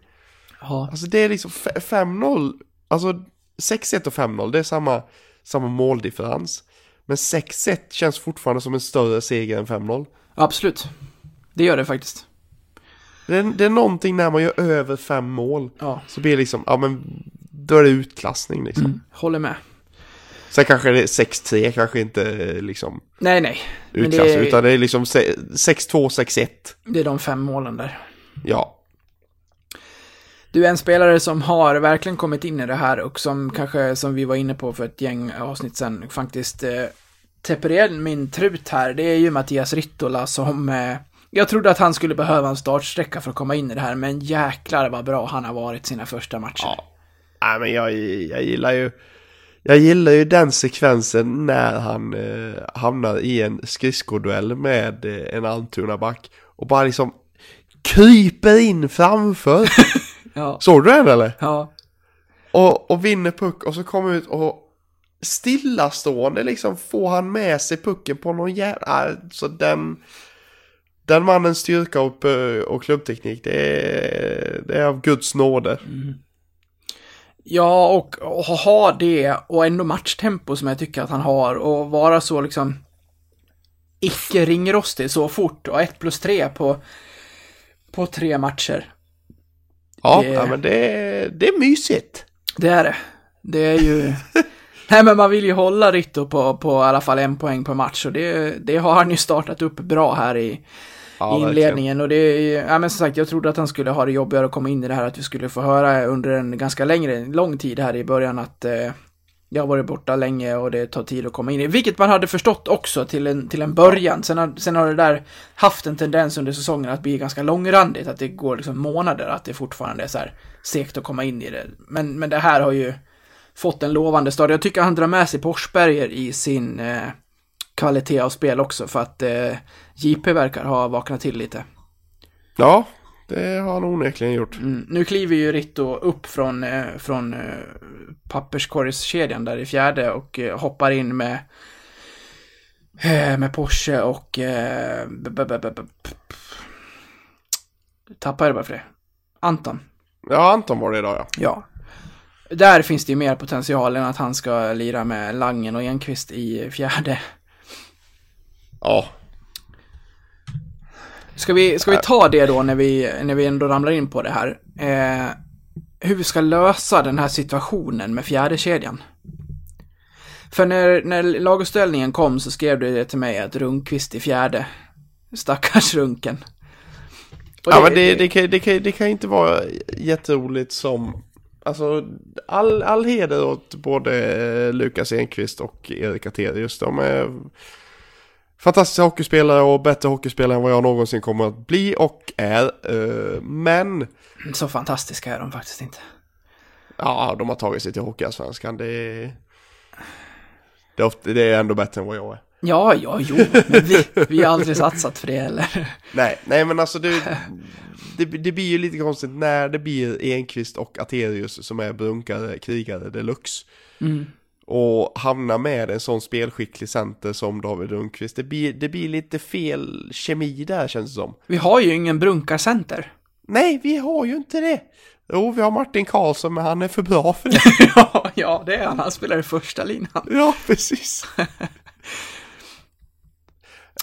Speaker 1: Ja.
Speaker 2: Alltså det är liksom f- 5-0, alltså 6-1 och 5-0, det är samma, samma måldifferens. Men 6-1 känns fortfarande som en större seger än 5-0.
Speaker 1: Absolut. Det gör det faktiskt.
Speaker 2: Det är, det är någonting när man gör över fem mål.
Speaker 1: Ja.
Speaker 2: Så blir det liksom, ja men då är det utklassning liksom.
Speaker 1: Mm. Håller med.
Speaker 2: Sen kanske det är 6-3, kanske inte liksom
Speaker 1: Nej, nej. Men det är-
Speaker 2: utan det är liksom se- 6-2, 6-1.
Speaker 1: Det är de fem målen där.
Speaker 2: Ja.
Speaker 1: Du är en spelare som har verkligen kommit in i det här och som kanske, som vi var inne på för ett gäng avsnitt sen, faktiskt eh, täpper igen min trut här. Det är ju Mattias Rittola som, eh, jag trodde att han skulle behöva en startsträcka för att komma in i det här, men jäklar vad bra han har varit sina första matcher.
Speaker 2: Ja. Nej men jag, jag gillar ju Jag gillar ju den sekvensen när han eh, hamnar i en skridskoduell med eh, en Almtuna-back och bara liksom kryper in framför.
Speaker 1: Ja.
Speaker 2: Såg du den eller?
Speaker 1: Ja.
Speaker 2: Och, och vinner puck och så kommer ut och stillastående liksom får han med sig pucken på någon jävla... Alltså den... den mannens styrka och, eh, och klubbteknik, det är, det är av Guds nåde.
Speaker 1: Ja, och, och ha det och ändå matchtempo som jag tycker att han har och vara så liksom icke ringrostig så fort och 1 plus 3 på, på tre matcher.
Speaker 2: Ja,
Speaker 1: Det-
Speaker 2: ja men det är, det är mysigt.
Speaker 1: Det är det. Det är ju... Nej, men man vill ju hålla Ritto på, på i alla fall en poäng per match och det, det har han ju startat upp bra här i,
Speaker 2: Ja,
Speaker 1: inledningen. Och det är, ja men som sagt, jag trodde att han skulle ha det jobbigare att komma in i det här, att vi skulle få höra under en ganska längre, lång tid här i början att eh, jag har varit borta länge och det tar tid att komma in i. Vilket man hade förstått också till en, till en början. Sen har, sen har det där haft en tendens under säsongen att bli ganska långrandigt, att det går liksom månader, att det fortfarande är så här segt att komma in i det. Men, men det här har ju fått en lovande start. Jag tycker han drar med sig Forsberger i sin eh, kvalitet av spel också, för att eh, JP verkar ha vaknat till lite.
Speaker 2: Ja, det har han onekligen gjort.
Speaker 1: Mm. Nu kliver ju Ritto upp från, eh, från eh, papperskorgskedjan där i fjärde och eh, hoppar in med eh, med Porsche och eh, tappade jag bara för det. Anton.
Speaker 2: Ja, Anton var det idag ja.
Speaker 1: Ja. Där finns det ju mer potential än att han ska lira med Langen och Enqvist i fjärde.
Speaker 2: Ja,
Speaker 1: Ska vi, ska vi ta det då när vi, när vi ändå ramlar in på det här? Eh, hur vi ska lösa den här situationen med fjärde kedjan. För när, när laguppställningen kom så skrev du det till mig att Rundqvist i fjärde. Stackars Runken. Och
Speaker 2: ja men det, det, kan, det, kan, det kan inte vara jätteroligt som... Alltså, all, all heder åt både Lukas Enqvist och Erik Aterius. De är fantastiska hockeyspelare och bättre hockeyspelare än vad jag någonsin kommer att bli och är. eh, Men,
Speaker 1: Så fantastiska är de faktiskt inte.
Speaker 2: ja, de har tagit sig till Hockeyallsvenskan. Det är, det, är ofta, det är ändå bättre än vad jag är.
Speaker 1: Ja, ja, jo, men vi, vi har aldrig satsat för det heller.
Speaker 2: Nej, nej men alltså det, det, det blir ju lite konstigt när det blir Enqvist och Aterius som är brunkare, krigare deluxe.
Speaker 1: Mm.
Speaker 2: Och hamna med en sån spelskicklig center som David Rundqvist. Det blir, det blir lite fel kemi där känns det som.
Speaker 1: Vi har ju ingen brunkarcenter.
Speaker 2: Nej, vi har ju inte det. Jo, vi har Martin Karlsson men han är för bra för det.
Speaker 1: ja, ja, det är han. Han spelar i första linan.
Speaker 2: ja, precis.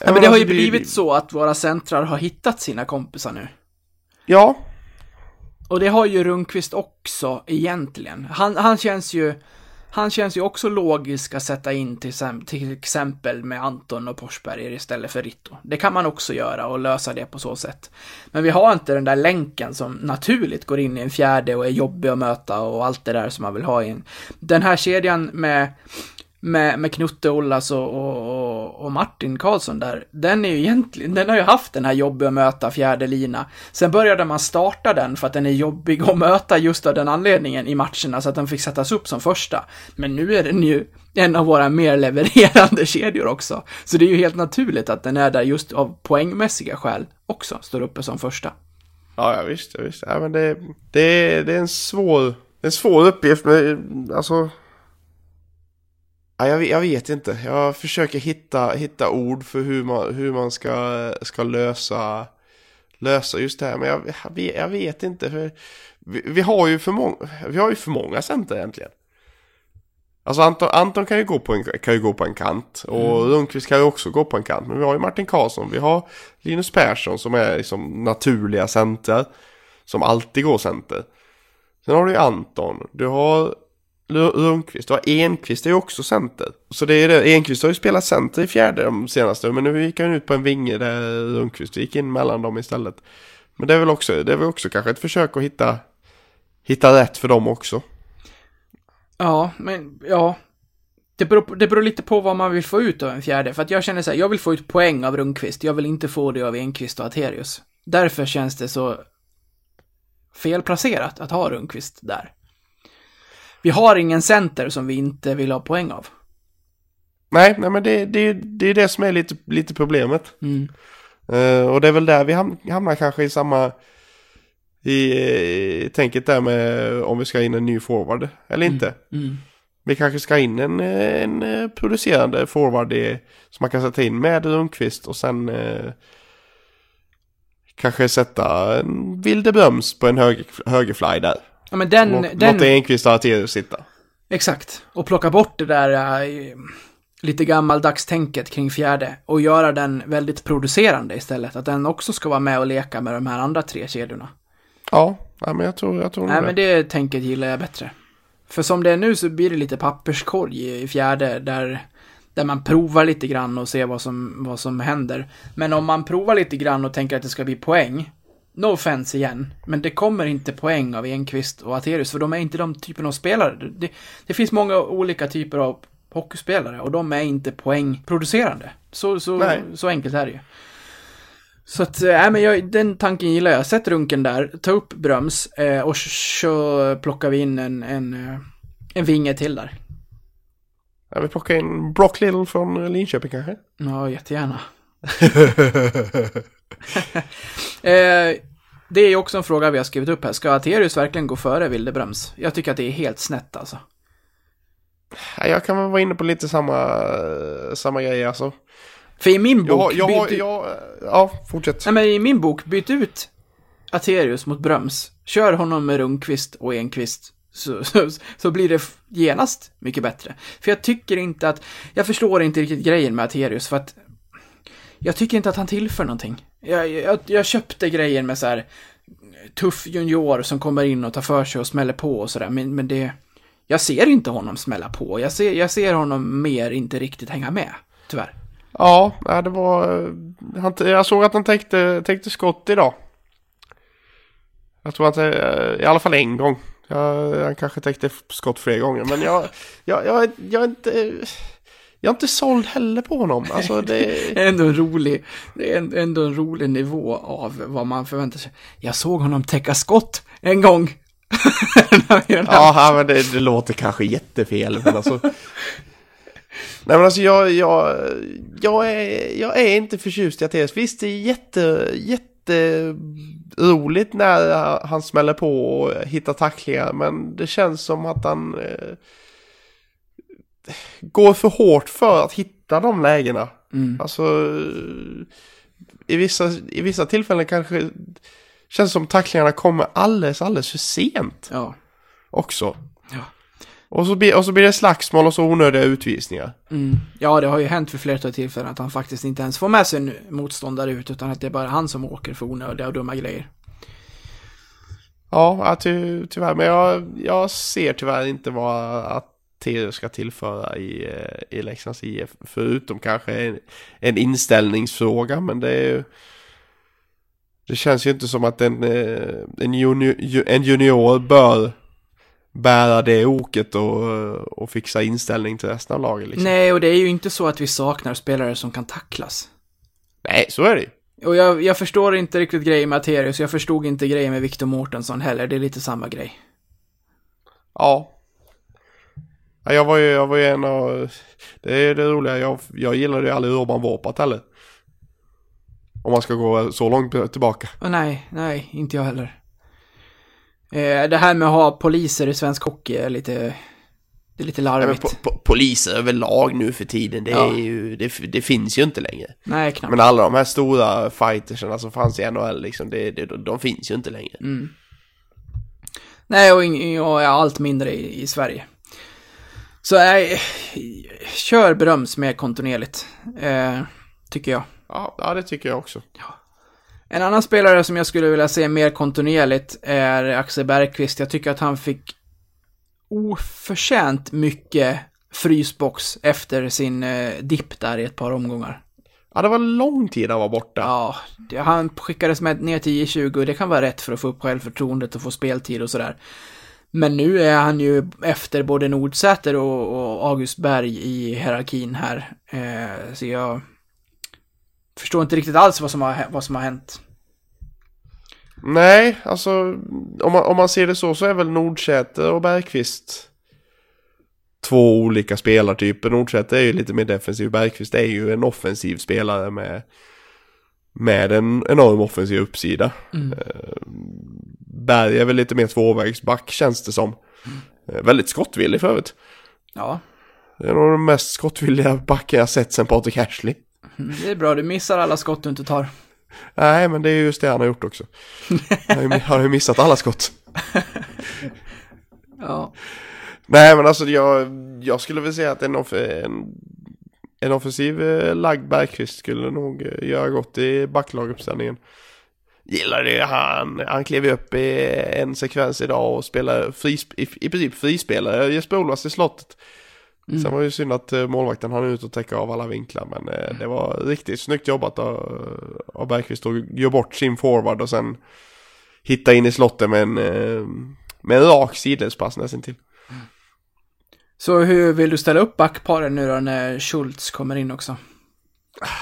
Speaker 1: Ja, men det har ju blivit så att våra centrar har hittat sina kompisar nu.
Speaker 2: Ja,
Speaker 1: Och det har ju Rundqvist också egentligen. Han, han känns ju... Han känns ju också logisk att sätta in till, till exempel med Anton och Porsberger istället för Ritto. Det kan man också göra och lösa det på så sätt. Men vi har inte den där länken som naturligt går in i en fjärde och är jobbig att möta och allt det där som man vill ha in. Den här kedjan med, med, med Knutte Ollas och, och, och, och Martin Karlsson där, den är ju egentligen, den har ju haft den här jobbiga att möta fjärde lina. Sen började man starta den för att den är jobbig att möta just av den anledningen i matcherna så att den fick sättas upp som första. Men nu är den ju en av våra mer levererande kedjor också. Så det är ju helt naturligt att den är där just av poängmässiga skäl också står uppe som första.
Speaker 2: Ja, ja visst, ja, visst. Ja, men det, det, det är en svår, en svår uppgift, men alltså... Ja, jag, vet- jag vet inte. Jag försöker hitta, hitta ord för hur man, hur man ska, ska lösa, lösa just det här. Men jag, jag, vet, jag vet inte. För vi, vi, har ju för många, vi har ju för många center egentligen. Alltså Anton, Anton kan, ju gå på en, kan ju gå på en kant och Rundqvist kan ju också gå på en kant. Men vi har ju Martin Karlsson, vi har Linus Persson som är liksom naturliga center. Som alltid går center. Sen har du ju Anton, du har Lundqvist Rundqvist, du har Enqvist är ju också center. Så det är det, Enqvist har ju spelat center i fjärde de senaste, men nu gick han ut på en vinge där Rundqvist gick in mellan dem istället. Men det är väl också, det är väl också kanske ett försök att hitta, hitta rätt för dem också.
Speaker 1: Ja, men ja. Det beror, det beror lite på vad man vill få ut av en fjärde. För att jag känner så här, jag vill få ut poäng av Rundqvist. Jag vill inte få det av Enqvist och Aterius. Därför känns det så felplacerat att ha Rundqvist där. Vi har ingen center som vi inte vill ha poäng av.
Speaker 2: Nej, nej men det, det, det är det som är lite, lite problemet.
Speaker 1: Mm.
Speaker 2: Eh, och det är väl där vi ham- hamnar kanske i samma i, i tänket där med om vi ska in en ny forward eller inte.
Speaker 1: Mm.
Speaker 2: Vi kanske ska in en, en producerande forward i, som man kan sätta in med Rundqvist och sen eh, kanske sätta en Wilde Bröms på en höger, högerfly där.
Speaker 1: Ja, men den,
Speaker 2: Låt,
Speaker 1: den,
Speaker 2: låta Enqvist och Arterius sitta.
Speaker 1: Exakt. Och plocka bort det där äh, lite gammaldagstänket kring fjärde och göra den väldigt producerande istället. Att den också ska vara med och leka med de här andra tre kedjorna.
Speaker 2: Ja, ja men jag tror, jag tror
Speaker 1: Nej,
Speaker 2: det.
Speaker 1: men det tänket gillar jag bättre. För som det är nu så blir det lite papperskorg i i fjärde där, där man provar lite grann och ser vad som, vad som händer. Men om man provar lite grann och tänker att det ska bli poäng, no offense igen, men det kommer inte poäng av Enqvist och Aterius för de är inte de typen av spelare. Det, det finns många olika typer av hockeyspelare och de är inte poängproducerande. Så, så,
Speaker 2: Nej.
Speaker 1: så enkelt är det ju. Så att, äh, men jag, den tanken gillar jag. Sätt runken där, ta upp Bröms eh, och så plockar vi in en, en, eh, en vinge till där.
Speaker 2: Ja, vi plockar in Brock Little från Linköping kanske?
Speaker 1: Ja, jättegärna. eh, det är ju också en fråga vi har skrivit upp här. Ska Aterius verkligen gå före Wilde Bröms? Jag tycker att det är helt snett alltså.
Speaker 2: Ja, jag kan väl vara inne på lite samma, samma grej alltså.
Speaker 1: För i min
Speaker 2: Jag,
Speaker 1: bok,
Speaker 2: jag, har-
Speaker 1: byt,
Speaker 2: jag, ja, fortsätt.
Speaker 1: nej, men i min bok, byt ut Aterius mot Bröms. Kör honom med Rundqvist och Enqvist. Så, så, så blir det genast mycket bättre. För jag tycker inte att, jag förstår inte riktigt grejen med Aterius för att jag tycker inte att han tillför någonting. Jag, jag, jag köpte grejen med så här tuff junior som kommer in och tar för sig och smäller på och sådär, men, men det, jag ser inte honom smälla på. Jag ser, jag ser honom mer inte riktigt hänga med, tyvärr.
Speaker 2: Ja, det var... Eh, han, jag såg att han täckte, täckte skott idag. Jag tror att det, i alla fall en gång. Jag, han kanske täckte skott fler gånger, men jag, jag, jag, jag är inte... Jag är inte såld heller på honom. Alltså det...
Speaker 1: Är ändå en rolig, det är ändå en rolig nivå av vad man förväntar sig. Jag såg honom täcka skott en gång.
Speaker 2: Ja, men det, det låter kanske jättefel, men alltså... Nej men alltså jag, jag, jag, är, jag är inte förtjust i Ateus. Visst det är jätte, jätte roligt när han smäller på och hittar tacklingar. Men det känns som att han eh, går för hårt för att hitta de lägena.
Speaker 1: Mm.
Speaker 2: Alltså i vissa, i vissa tillfällen kanske känns som tacklingarna kommer alldeles, alldeles för sent
Speaker 1: Ja.
Speaker 2: också.
Speaker 1: Ja.
Speaker 2: Och så, blir, och så blir det slagsmål och så onödiga utvisningar.
Speaker 1: Mm. Ja, det har ju hänt vid flertal tillfällen att han faktiskt inte ens får med sig en motståndare ut, utan att det är bara han som åker för onödiga och dumma grejer.
Speaker 2: Ja, ty, tyvärr. Men jag, jag ser tyvärr inte vad Ska tillföra i, eh, i Leksands IF. Förutom kanske en, en inställningsfråga. Men det är ju... Det känns ju inte som att en, eh, en, junior, ju- en junior bör bära det oket och, och fixa inställning till resten av laget. Liksom.
Speaker 1: Nej, och det är ju inte så att vi saknar spelare som kan tacklas.
Speaker 2: Nej, så är det ju.
Speaker 1: Och jag, jag förstår inte riktigt grejen med Aterius, jag förstod inte grejen med Victor Mårtensson heller, det är lite samma grej.
Speaker 2: Ja. Ja jag, var ju, jag var ju en av... Det är det roliga, jag, jag gillade ju aldrig Urban Vorpat heller. Om man ska gå så långt tillbaka.
Speaker 1: Och nej, nej, inte jag heller. Eh, det här med att ha poliser i svensk hockey är lite, det är lite
Speaker 2: Nej,
Speaker 1: larvigt.
Speaker 2: po, po, poliser överlag nu för tiden, det,
Speaker 1: Ja.
Speaker 2: är ju, det, det finns ju inte längre.
Speaker 1: nej, knappt.
Speaker 2: Men alla de här stora fighterserna som fanns i NHL, liksom, det, det, de, de finns ju inte längre.
Speaker 1: Mm. Nej, och, och allt mindre i, i Sverige. Så nej, kör beröms mer kontinuerligt, eh, tycker jag.
Speaker 2: Ja, ja, det tycker jag också.
Speaker 1: En annan spelare som jag skulle vilja se mer kontinuerligt är Axel Bergqvist. Jag tycker att han fick oförtjänt mycket frysbox efter sin eh, dipp där i ett par omgångar.
Speaker 2: Ja, det var lång tid han var borta.
Speaker 1: Ja, det, han skickades med ner till J20 och det kan vara rätt för att få upp självförtroendet och få speltid och sådär. Men nu är han ju efter både Nordsäter och, och August Berg i hierarkin här. Eh, så jag förstår inte riktigt alls vad som har, vad som har hänt.
Speaker 2: Nej, alltså om man, om man ser det så så är väl Nordsäter och Bergqvist två olika spelartyper. Nordsäter är ju lite mer defensiv, Bergqvist är ju en offensiv spelare med, med en enorm offensiv uppsida.
Speaker 1: Mm.
Speaker 2: Berg är väl lite mer tvåvägsback känns det som. Eh, väldigt skottvillig för övrigt.
Speaker 1: Ja,
Speaker 2: Det är nog den mest skottvilliga backen jag sett sen Patrik Ashley.
Speaker 1: mm, det är bra. Du missar alla skott du inte tar.
Speaker 2: Nej, men det är just det han har gjort också. Han har ju- han har ju missat alla skott.
Speaker 1: Ja.
Speaker 2: Nej, men alltså jag, jag skulle väl säga att en, off en, en offensiv eh, lagd Bergqvist skulle nog eh, göra gott i backlaguppställningen. Gillar det, han, han klev upp i en sekvens idag och spelade frisp, i, i princip frispelare Jesper Olofs i slottet. Sen var det ju synd att eh, målvakten hann ut och täcka av alla vinklar, men eh, det var riktigt snyggt jobbat av, av Bergqvist att göra bort sin forward och sen hitta in i slottet med en, eh, med en rak sidledspass nästan till.
Speaker 1: Så hur vill du ställa upp backparen nu då när Schultz kommer in också?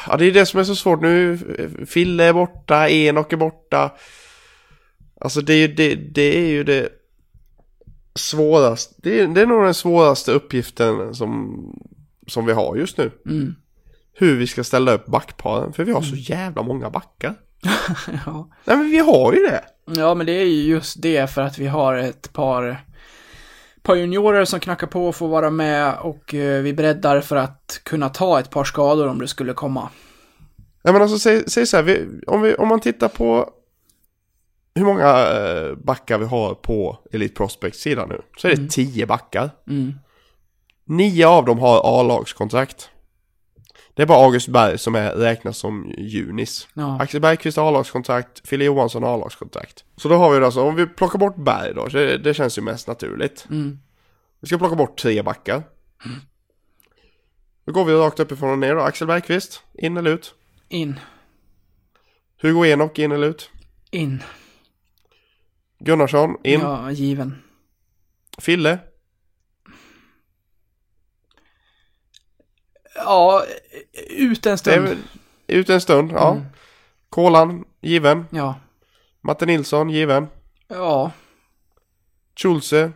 Speaker 2: Ja, det är det som är så svårt nu. Fille är borta, Enok är borta. Alltså det är ju det, det, är ju det svåraste. Det är, det är nog den svåraste uppgiften som, som vi har just nu.
Speaker 1: Mm.
Speaker 2: Hur vi ska ställa upp backparen. För vi har så jävla många backar.
Speaker 1: Ja.
Speaker 2: Nej men vi har ju det.
Speaker 1: ja, men det är ju just det för att vi har ett par, par juniorer som knackar på och får vara med och eh, vi breddar för att kunna ta ett par skador om det skulle komma.
Speaker 2: Nej men alltså säg, säg så här. Vi, om, vi, om man tittar på hur många eh, backar vi har på Elite Prospects-sidan nu. Så är det tio backar.
Speaker 1: Mm.
Speaker 2: Nio av dem har A-lagskontrakt. Det är bara August Berg som är, räknas som junis.
Speaker 1: Ja.
Speaker 2: Axel Bergqvist har A-lagskontrakt, Fille Johansson har A-lagskontrakt. Så då har vi alltså, om vi plockar bort Berg då, det, det känns ju mest naturligt.
Speaker 1: Mm.
Speaker 2: Vi ska plocka bort tre backar. Då går vi rakt uppifrån och ner då. Axel Bergqvist, in eller ut?
Speaker 1: In.
Speaker 2: Hugo Enok, in eller ut?
Speaker 1: In.
Speaker 2: Gunnarsson, in.
Speaker 1: Ja, given.
Speaker 2: Fille,
Speaker 1: Ja, ut en stund.
Speaker 2: väl ut en stund, ja.
Speaker 1: Mm.
Speaker 2: Kolan, given.
Speaker 1: Ja.
Speaker 2: Matte Nilsson, given.
Speaker 1: Ja,
Speaker 2: Schulze,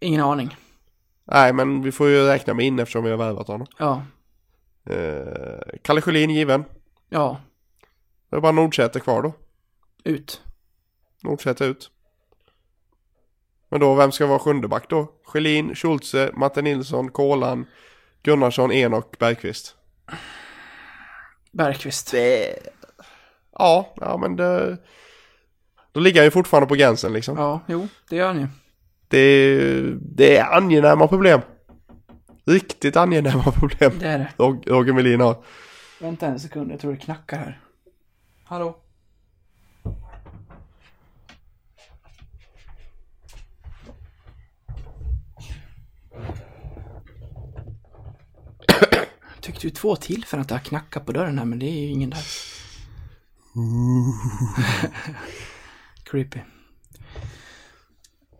Speaker 1: ingen aning.
Speaker 2: nej men vi får ju räkna med in eftersom vi har värvat honom.
Speaker 1: Ja.
Speaker 2: Eh, Kalle Sjölin, given.
Speaker 1: Ja,
Speaker 2: Det är bara Nordsäter kvar då.
Speaker 1: ut.
Speaker 2: Nordsäter ut. Men då, vem ska vara sjunde back då? Sjölin, Schulze, Matte Nilsson, Kolan, Gunnarsson, Enok, Bergqvist.
Speaker 1: Bergqvist.
Speaker 2: Det... Ja, ja men det... Då ligger han ju fortfarande på gränsen liksom.
Speaker 1: Ja, jo, det gör ni.
Speaker 2: Det, det är angenäma problem. Riktigt angenäma problem.
Speaker 1: Det är det.
Speaker 2: Rog- Roger Melin har.
Speaker 1: Vänta en sekund, jag tror det knackar här. Hallå? Tyckte ju två tillfällen att det har knackat på dörren här, men det är ju ingen där. Creepy.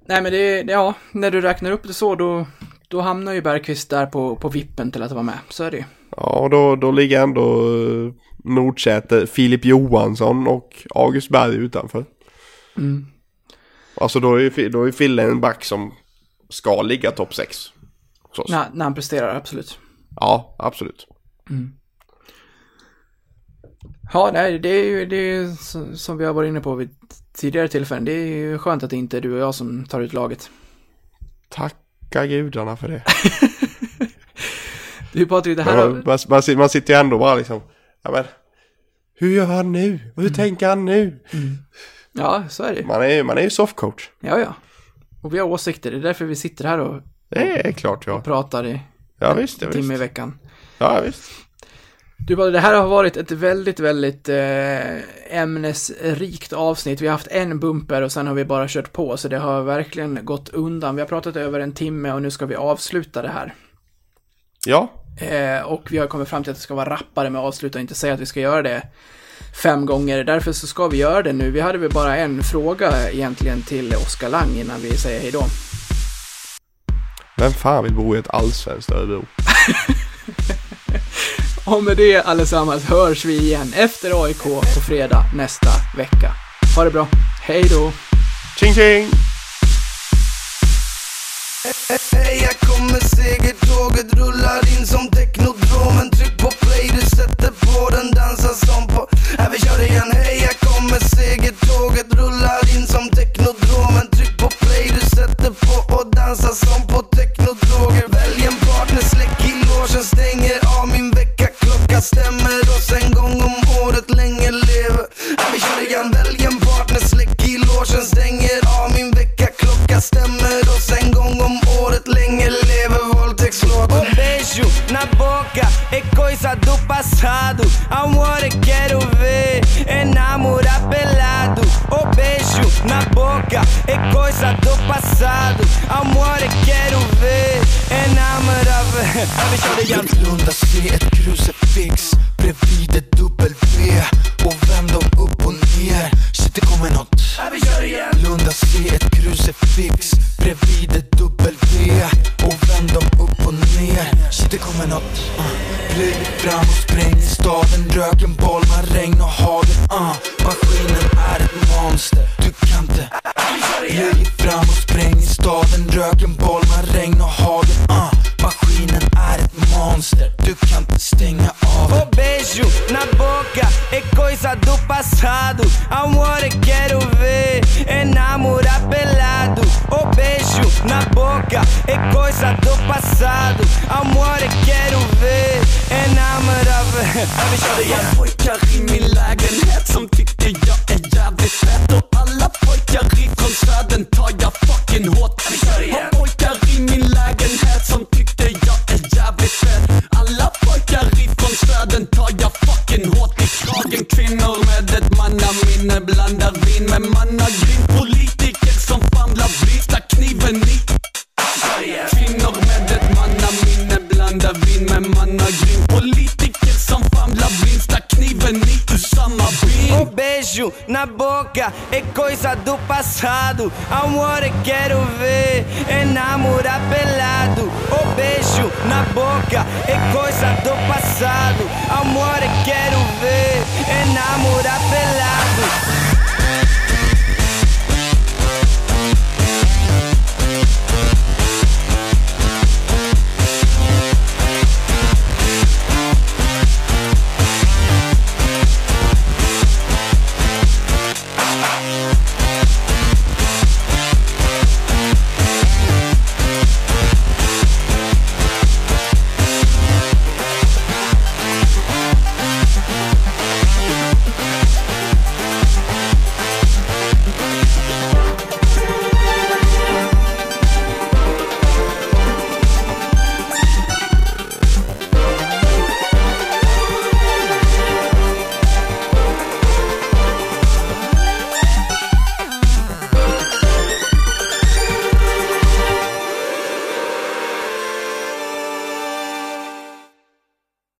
Speaker 1: Nej men det, det, ja, när du räknar upp det så då, då hamnar ju Bergqvist där på, på vippen till att vara med. Så är det ju.
Speaker 2: Ja, och då, då ligger ändå eh, Nordsäter, Filip Johansson och August Berg utanför.
Speaker 1: Mm.
Speaker 2: Alltså då är, ju- då är Fille en back som ska ligga topp 6. Så.
Speaker 1: När, när han presterar, absolut.
Speaker 2: Ja, absolut.
Speaker 1: Ja, nej, det är ju det är som vi har varit inne på vid tidigare tillfällen. Det är ju skönt att det inte är du och jag som tar ut laget.
Speaker 2: Tacka gudarna för det.
Speaker 1: Du Patrik, det här.
Speaker 2: Man, man, man, man sitter ju ändå bara liksom, ja men, hur gör han nu? Och hur tänker han nu?
Speaker 1: Ja, så är det.
Speaker 2: Man är, man är ju softcoach.
Speaker 1: Ja, ja. Och vi har åsikter. Det är därför vi sitter här och
Speaker 2: Det är klart ja.
Speaker 1: pratar i
Speaker 2: Ja visst, ja,
Speaker 1: timme i
Speaker 2: visst.
Speaker 1: veckan.
Speaker 2: Ja visst.
Speaker 1: Du, det här har varit ett väldigt, väldigt eh, ämnesrikt avsnitt. Vi har haft en bumper och sen har vi bara kört på, så det har verkligen gått undan. Vi har pratat över en timme och nu ska vi avsluta det här.
Speaker 2: Ja,
Speaker 1: Eh, och vi har kommit fram till att det ska vara rappare med avslut och inte säga att vi ska göra det fem gånger. Därför så ska vi göra det nu. Vi hade väl bara en fråga egentligen till Oskar Lang innan vi säger hej då.
Speaker 2: Vem fan vill bo i ett allsvenskt Örebro?
Speaker 1: Och med det allesammans hörs vi igen efter AIK på fredag nästa vecka. Ha det bra. Hej då!
Speaker 2: Tjing tjing!
Speaker 5: Hej, här kommer segertåget, rullar in som technodromen Tryck på play, du sätter på den, dansar som på... Här vi kör igen, hej, här kommer segertåget, rullar in som technodromen Tryck på play, du sätter på och dansar som på stänger
Speaker 6: av min väckarklocka stämmer oss en gång om året, länge leve Ambitionen,
Speaker 5: välj en partner, släck i logen Stänger av min väckarklocka stämmer oss en gång om året, länge leve Um beijo na boca é coisa do passado. Amor, quero ver é enamorar pelado. Um beijo na boca é coisa do passado. Amor, quero ver enamored of her Över körde jag
Speaker 7: blunda, se ett krucifix bredvid ett W. Och vänd dem upp och ner. Shit, det kommer nåt Över körde jag blunda, se ett krucifix bredvid ett W. Och vänd dem upp och ner. Shit, det kommer nåt uh. Fram och spräng i staden, röken, bolmar, regn och hagel uh. Maskinen är ett monster, du kan inte. Plöjt fram och spräng i staden, röken, bolmar,
Speaker 5: yeah.